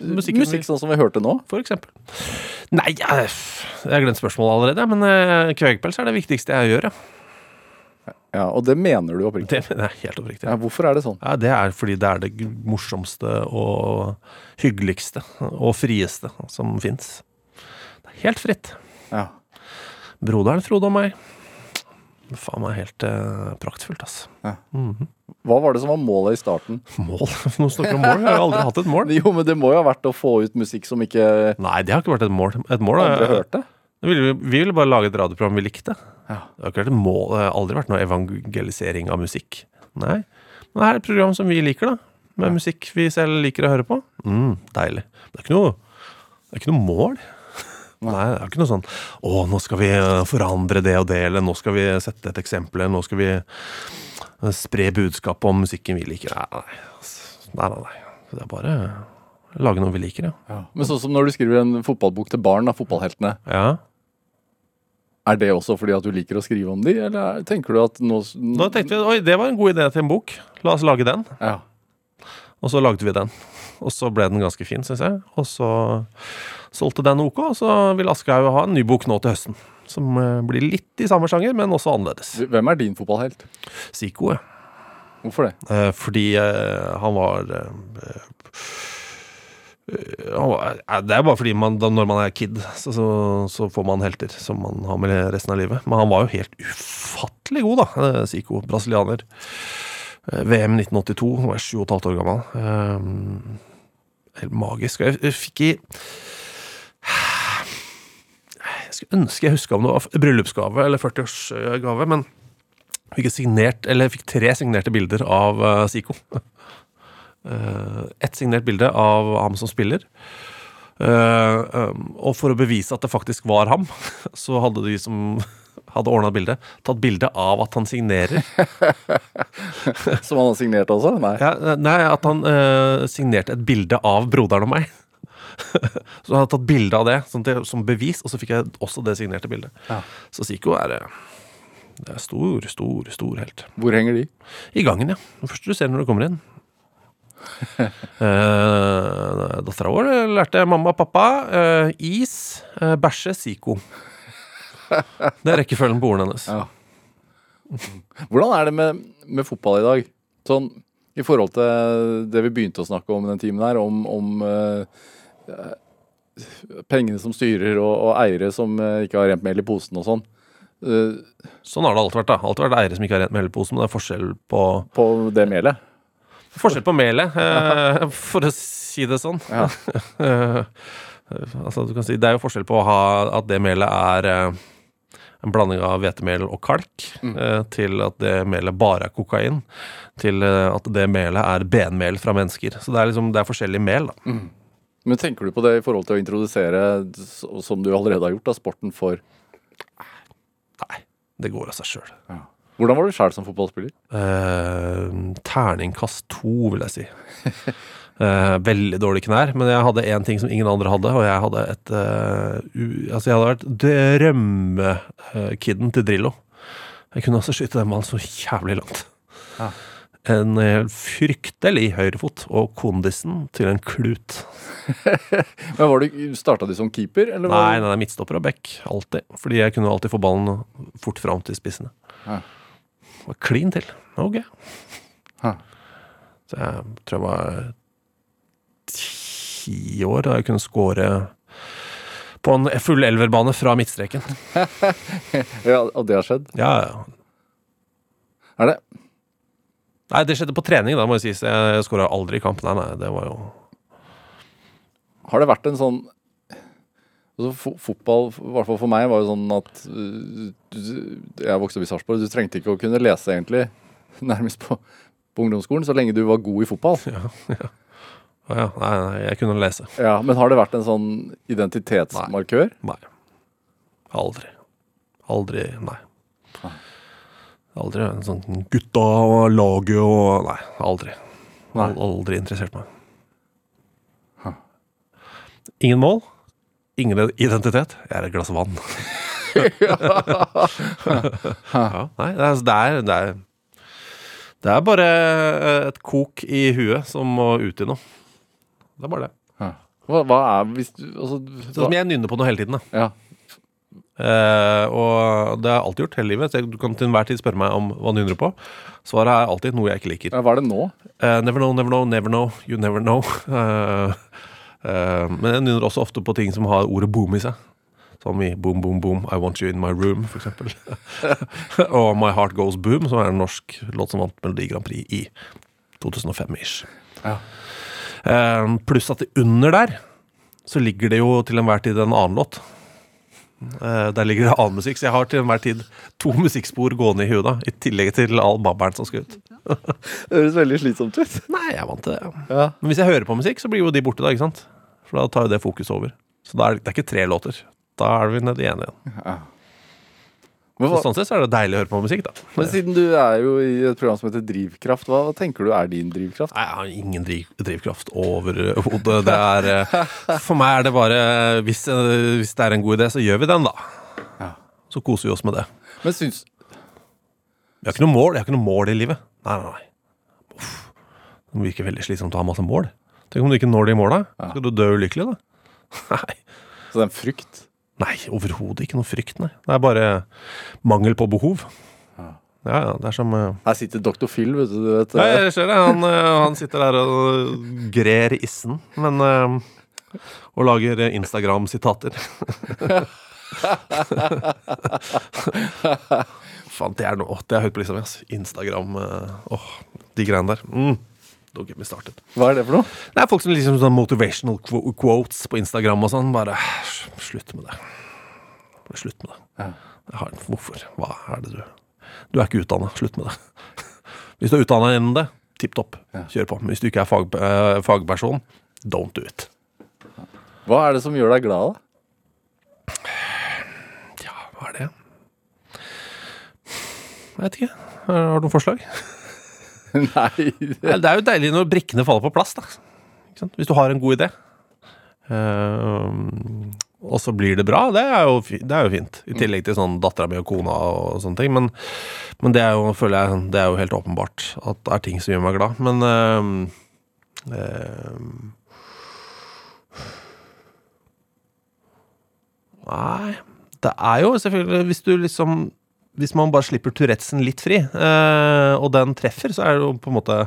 eh, Musikken musikk sånn som vi hørte nå. for eksempel. Nei, jeg, jeg har glemt spørsmålet allerede, men uh, kvegpels er det viktigste jeg gjør, ja. Ja, Og det mener du oppriktig. Det, mener jeg helt oppriktig. Ja, hvorfor er det sånn? Ja, det er fordi det er det morsomste og hyggeligste og frieste som fins. Det er helt fritt. Ja. Broderen Frode og meg. Faen meg helt eh, praktfullt, ass. Hva var det som var målet i starten? Mål? Nå snakker om mål. Jeg har aldri hatt et mål. Jo, men det må jo ha vært å få ut musikk som ikke Nei, det har ikke vært et mål. Et mål Aldri hørt det? vi, ville, vi ville bare lage et radioprogram vi likte. Ja. Det har ikke vært et mål. Det har aldri vært noe evangelisering av musikk. Nei. Men det er et program som vi liker, da. Med musikk vi selv liker å høre på. Mm, deilig. Det er ikke noe, det er ikke noe mål. Nei, det er ikke noe sånn Å, nå skal vi eh, forandre det og det, eller nå skal vi sette et eksempel, eller nå skal vi eh, spre budskap om musikken vi liker. Nei, nei. altså, nei, nei. Det er bare lage noe vi liker, ja. Men sånn som når du skriver en fotballbok til barn, da, fotballheltene. ja. Er det også fordi at du liker å skrive om de, eller er- tenker du at nå Da tenkte vi oi, det var en god idé til en bok. La oss lage den. Ja. Og så lagde vi den. Og så ble den ganske fin, syns jeg. Og så solgte den OK, så vil Aschehoug ha en ny bok nå til høsten. Som eh, blir litt i samme sjanger, men også annerledes. Hvem er din fotballhelt? Zico. Hvorfor det? Eh, fordi eh, han var eh, Det er bare fordi man, da, når man er kid, så, så, så får man helter som man har med resten av livet. Men han var jo helt ufattelig god, da, Zico. Brasilianer. VM 1982, han var og et halvt år gammel. Helt magisk. Jeg, jeg fikk i Skulle ønske jeg huska om det var bryllupsgave eller 40-årsgave, men fikk signert, eller fikk tre signerte bilder av uh, Zico. Uh, Ett signert bilde av ham som spiller. Uh, um, og for å bevise at det faktisk var ham, så hadde de som hadde ordna bildet, tatt bilde av at han signerer. Som han har signert også? Nei. Ja, eh, nei, at han uh, signerte et bilde av broderen og meg. så jeg hadde tatt bilde av det sånn til, som bevis, og så fikk jeg også det signerte bildet. Ja. Så Zico er, eh, det er stor, stor, stor helt. Hvor henger de? I gangen, ja. Det første du ser når du kommer inn. uh, Dattera vår lærte mamma og pappa eh, is, uh, bæsje, Zico. Det er rekkefølgen på ordene hennes. Ja. Hvordan er det med, med fotball i dag? Sånn i forhold til det vi begynte å snakke om i den timen her, om, om eh, eh, pengene som styrer og, og eiere som eh, ikke har rent mel i posen og sånn. Eh, Sånn har det alltid vært. da Alltid vært eiere som ikke har rent mel i posen. Men det er forskjell på på det melet. Forskjell på melet, eh, for å si det sånn. Ja. Eh, altså, du kan si, det er jo forskjell på å ha at det melet er eh, en blanding av hvetemel og kalk, mm. til at det melet bare er kokain, til eh, at det melet er benmel fra mennesker. Så det er liksom, det er forskjellig mel, da. Men tenker du på det i forhold til å introdusere, som du allerede har gjort, da, sporten for Nei, det går av seg sjøl. Hvordan var du sjøl som fotballspiller? Eh, terningkast to, vil jeg si. Eh, veldig dårlige knær, men jeg hadde én ting som ingen andre hadde, og jeg hadde et uh, u, Altså, jeg hadde vært drømmekidden til Drillo. Jeg kunne altså skyte den ballen så jævlig langt. Ja. En eh, fryktelig høyrefot, og kondisen til en klut. Men var du, Starta du som keeper, eller? Nei, var nei, nei, midtstopper og back. Alltid. Fordi jeg kunne alltid få ballen fort fram til spissene. Ja. Var klin til. Ok. Ja. Så jeg tror jeg var ti år da jeg kunne score på en full elverbane fra midtstreken. Ja, og det har skjedd? Ja, ja. Er det? Nei, det skjedde på trening, da, må jeg si. Jeg skåra aldri i kamp. Nei, nei, det var jo Har det vært en sånn altså, Fotball, i hvert fall for meg, var jo sånn at uh, Jeg vokste opp i Sarpsborg. Du trengte ikke å kunne lese, egentlig, nærmest på, på ungdomsskolen, så lenge du var god i fotball. Å ja. Nei, nei, jeg kunne lese. Ja, Men har det vært en sånn identitetsmarkør? Nei. Aldri. Aldri, nei. Aldri en sånn gutta og laget og Nei, aldri. Nei. Aldri interessert meg. Ingen mål. Ingen identitet. Jeg er et glass vann. ja, nei, det er, det, er, det, er, det er bare et kok i huet som må ut i noe. Det er bare det. Hva, hva er hvis du altså, Sånn som jeg nynner på noe hele tiden. da Ja. Eh, og det har jeg alltid gjort hele livet. Så du kan til enhver tid spørre meg om hva du på. Svaret er alltid noe jeg ikke liker. ja, Hva er det nå? Eh, never know, never know, never know. You never know. Eh, eh, men jeg nynner også ofte på ting som har ordet boom i seg. Som i Boom Boom Boom, I Want You In My Room, for eksempel. og My Heart Goes Boom, som er en norsk låt som vant Melodi Grand Prix i 2005-ish. Ja. Eh, pluss at det under der så ligger det jo til enhver tid en annen låt. Eh, der ligger det annen musikk, så jeg har til enhver tid to musikkspor gående i huet, da, i tillegg til all babbelen som skal ut. Det høres veldig slitsomt ut. Nei, jeg er vant til det. ja. Ja. Men hvis jeg hører på musikk, så blir jo de borte, da, ikke sant? For da tar jo det fokus over. Så da er det, det er ikke tre låter. Da er vi nede i én igjen. Men, Så sånn sett så er det deilig å høre på musikk, da. men siden du er jo i et program som heter Drivkraft, hva, hva tenker du er din drivkraft? Nei, jeg har ingen driv, drivkraft overhodet. Det er eh, For meg er det bare hvis, eh, hvis det er en god idé, så gjør vi den, da. Ja. Så koser vi oss med det. Men syns Jeg har ikke noe mål Jeg har ikke noe mål i livet. Nei, nei, nei. Uff. Det virker veldig slitsomt å ha masse mål. Tenk om du ikke når de måla. Skal du dø ulykkelig, da? Nei. Så det er en frykt? Nei, overhodet ikke noe frykt, nei. Det er bare mangel på behov. Ja, ja, det er som uh... Her sitter Dr. Phil, vet du. du vet, Ja, jeg ser det. Han, uh, han sitter der og grer issen, men eh, Og lager eh, Instagram-sitater. Faen, det er noe Det er høyt på lista mi, ass. Instagram eh, Åh, de greiene der. Mm. Don't get me started. Hva er det for noe? Det er folk som liksom sånn motivational quotes på Instagram og sånn. Bare slutt med det. Bare slutt med det. Ja. Har, hvorfor? Hva er det du Du er ikke utdanna. Slutt med det. Hvis du er utdanna innen det, tipp topp. Kjør på. Men hvis du ikke er fag, eh, fagperson, don't do it. Hva er det som gjør deg glad, da? Ja, hva er det? Jeg vet ikke. Har har du noen forslag? Nei Det er jo deilig når brikkene faller på plass, da. Hvis du har en god idé. Ehm, og så blir det bra. Det er jo, det er jo fint. I tillegg til sånn dattera mi og kona og sånne ting. Men, men det er jo, føler jeg, det er jo helt åpenbart at det er ting som gjør meg glad. Men ehm, ehm, Nei Det er jo selvfølgelig Hvis du liksom Hvis man bare slipper Tourettesen litt fri, eh, og den treffer, så er det jo på en måte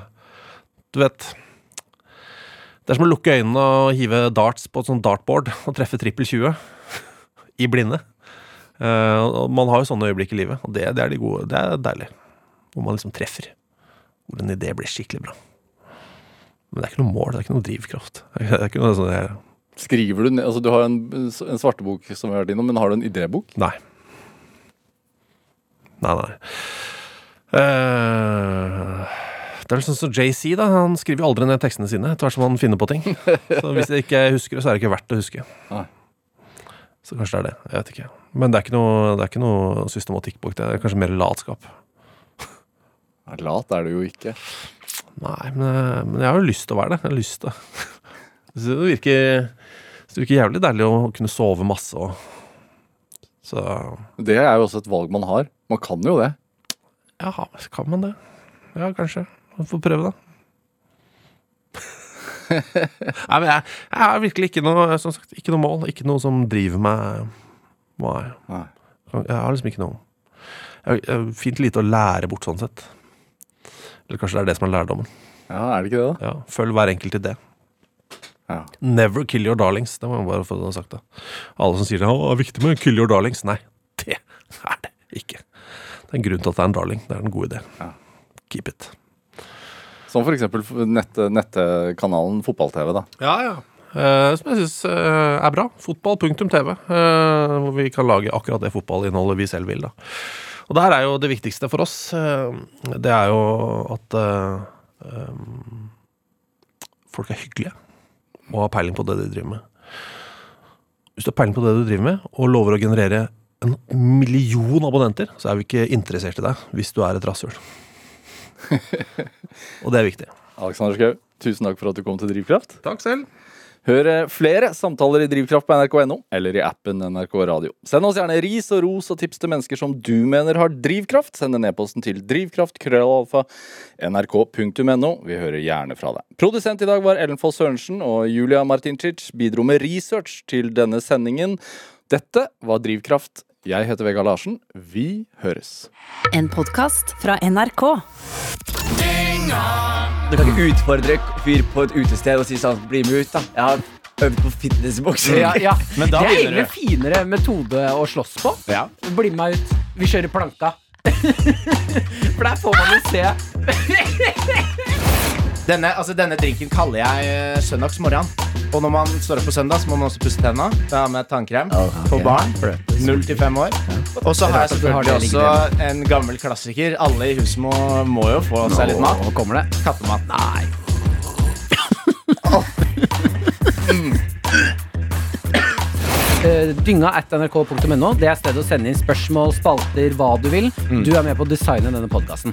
Du vet Det er som å lukke øynene og hive darts på et sånt dartboard og treffe trippel 20 i blinde. Eh, man har jo sånne øyeblikk i livet, og det, det er de gode. Det er deilig. Hvor man liksom treffer. Hvor en idé blir skikkelig bra. Men det er ikke noe mål, det er ikke noe drivkraft. Det er ikke noe sånn Skriver du ned Altså, du har en, en svartebok som vi har vært innom, men har du en idébok? Nei. Nei, nei. Uh, det er sånn som JC, da. Han skriver jo aldri ned tekstene sine etter hvert som han finner på ting. Så hvis jeg ikke husker det, så er det ikke verdt å huske. Nei. Så kanskje det er det. Jeg vet ikke. Men det er ikke noe, det er ikke noe systematikk bak det. Det er kanskje mer latskap. Lat er du jo ikke. Nei, men, eh, men jeg har jo lyst til å være det. Jeg har lyst til Så det virker, det virker jævlig deilig å kunne sove masse og Så Det er jo også et valg man har. Man kan jo det. Ja, kan man det? Ja, kanskje. Man får prøve, da. Nei, men jeg, jeg har virkelig ikke noe Som sagt, ikke noe mål. Ikke noe som driver meg Nei. Nei. Jeg har liksom ikke noe jeg, jeg, Fint lite å lære bort, sånn sett. Eller kanskje det er det som er lærdommen. Ja, er det ikke det, da? Ja, Følg hver enkelt idé. Ja. Never kill your darlings. Det må jeg bare få sagt. det Alle som sier det, er viktig med kill your darlings. Nei, det er det ikke. Det er en grunn til at det er en darling. Det er en god idé. Ja. Keep it. Som for eksempel nett, nettkanalen Fotball-TV, da. Ja, ja. Eh, som jeg syns eh, er bra. Fotball.tv. Eh, hvor vi kan lage akkurat det fotballinnholdet vi selv vil. da Og der er jo det viktigste for oss, eh, det er jo at eh, eh, folk er hyggelige. Og har peiling på det de driver med. Hvis du har peiling på det du driver med, og lover å generere en million abonnenter, så er vi ikke interessert i deg hvis du er et rasshøl. og det er viktig. Alexander Schou, tusen takk for at du kom til Drivkraft. Takk selv. Hør eh, flere samtaler i Drivkraft på nrk.no eller i appen NRK Radio. Send oss gjerne ris og ros og tips til mennesker som du mener har drivkraft. Send en e-posten til drivkraft.krøllalfa nrk.no. Vi hører gjerne fra deg. Produsent i dag var Ellen Foss Sørensen, og Julia Martincic bidro med research til denne sendingen. Dette var Drivkraft. Jeg heter Vegard Larsen. Vi høres. En podkast fra NRK. Du kan ikke utfordre fyr på et utested og si sånn Bli med ut, da. Jeg har øvd på fitnessboksing. Ja, ja. Men da det er begynner egentlig det. finere metode å slåss på. Ja. Bli med meg ut. Vi kjører planka. For der får man jo se. Denne, altså, denne drinken kaller jeg eh, søndagsmorgen. Og når man står opp på søndag, så må man også pusse tenna. Da har med tannkrem for barn. Null til fem år. Og så har jeg selvfølgelig også en gammel klassiker. Alle i huset må, må jo få seg litt mat. Nå kommer det. Kattemat. Nei. Eh, Dynga at nrk.no. Det er stedet å sende inn spørsmål, spalter, hva du vil. Du er med på å designe denne podkasten.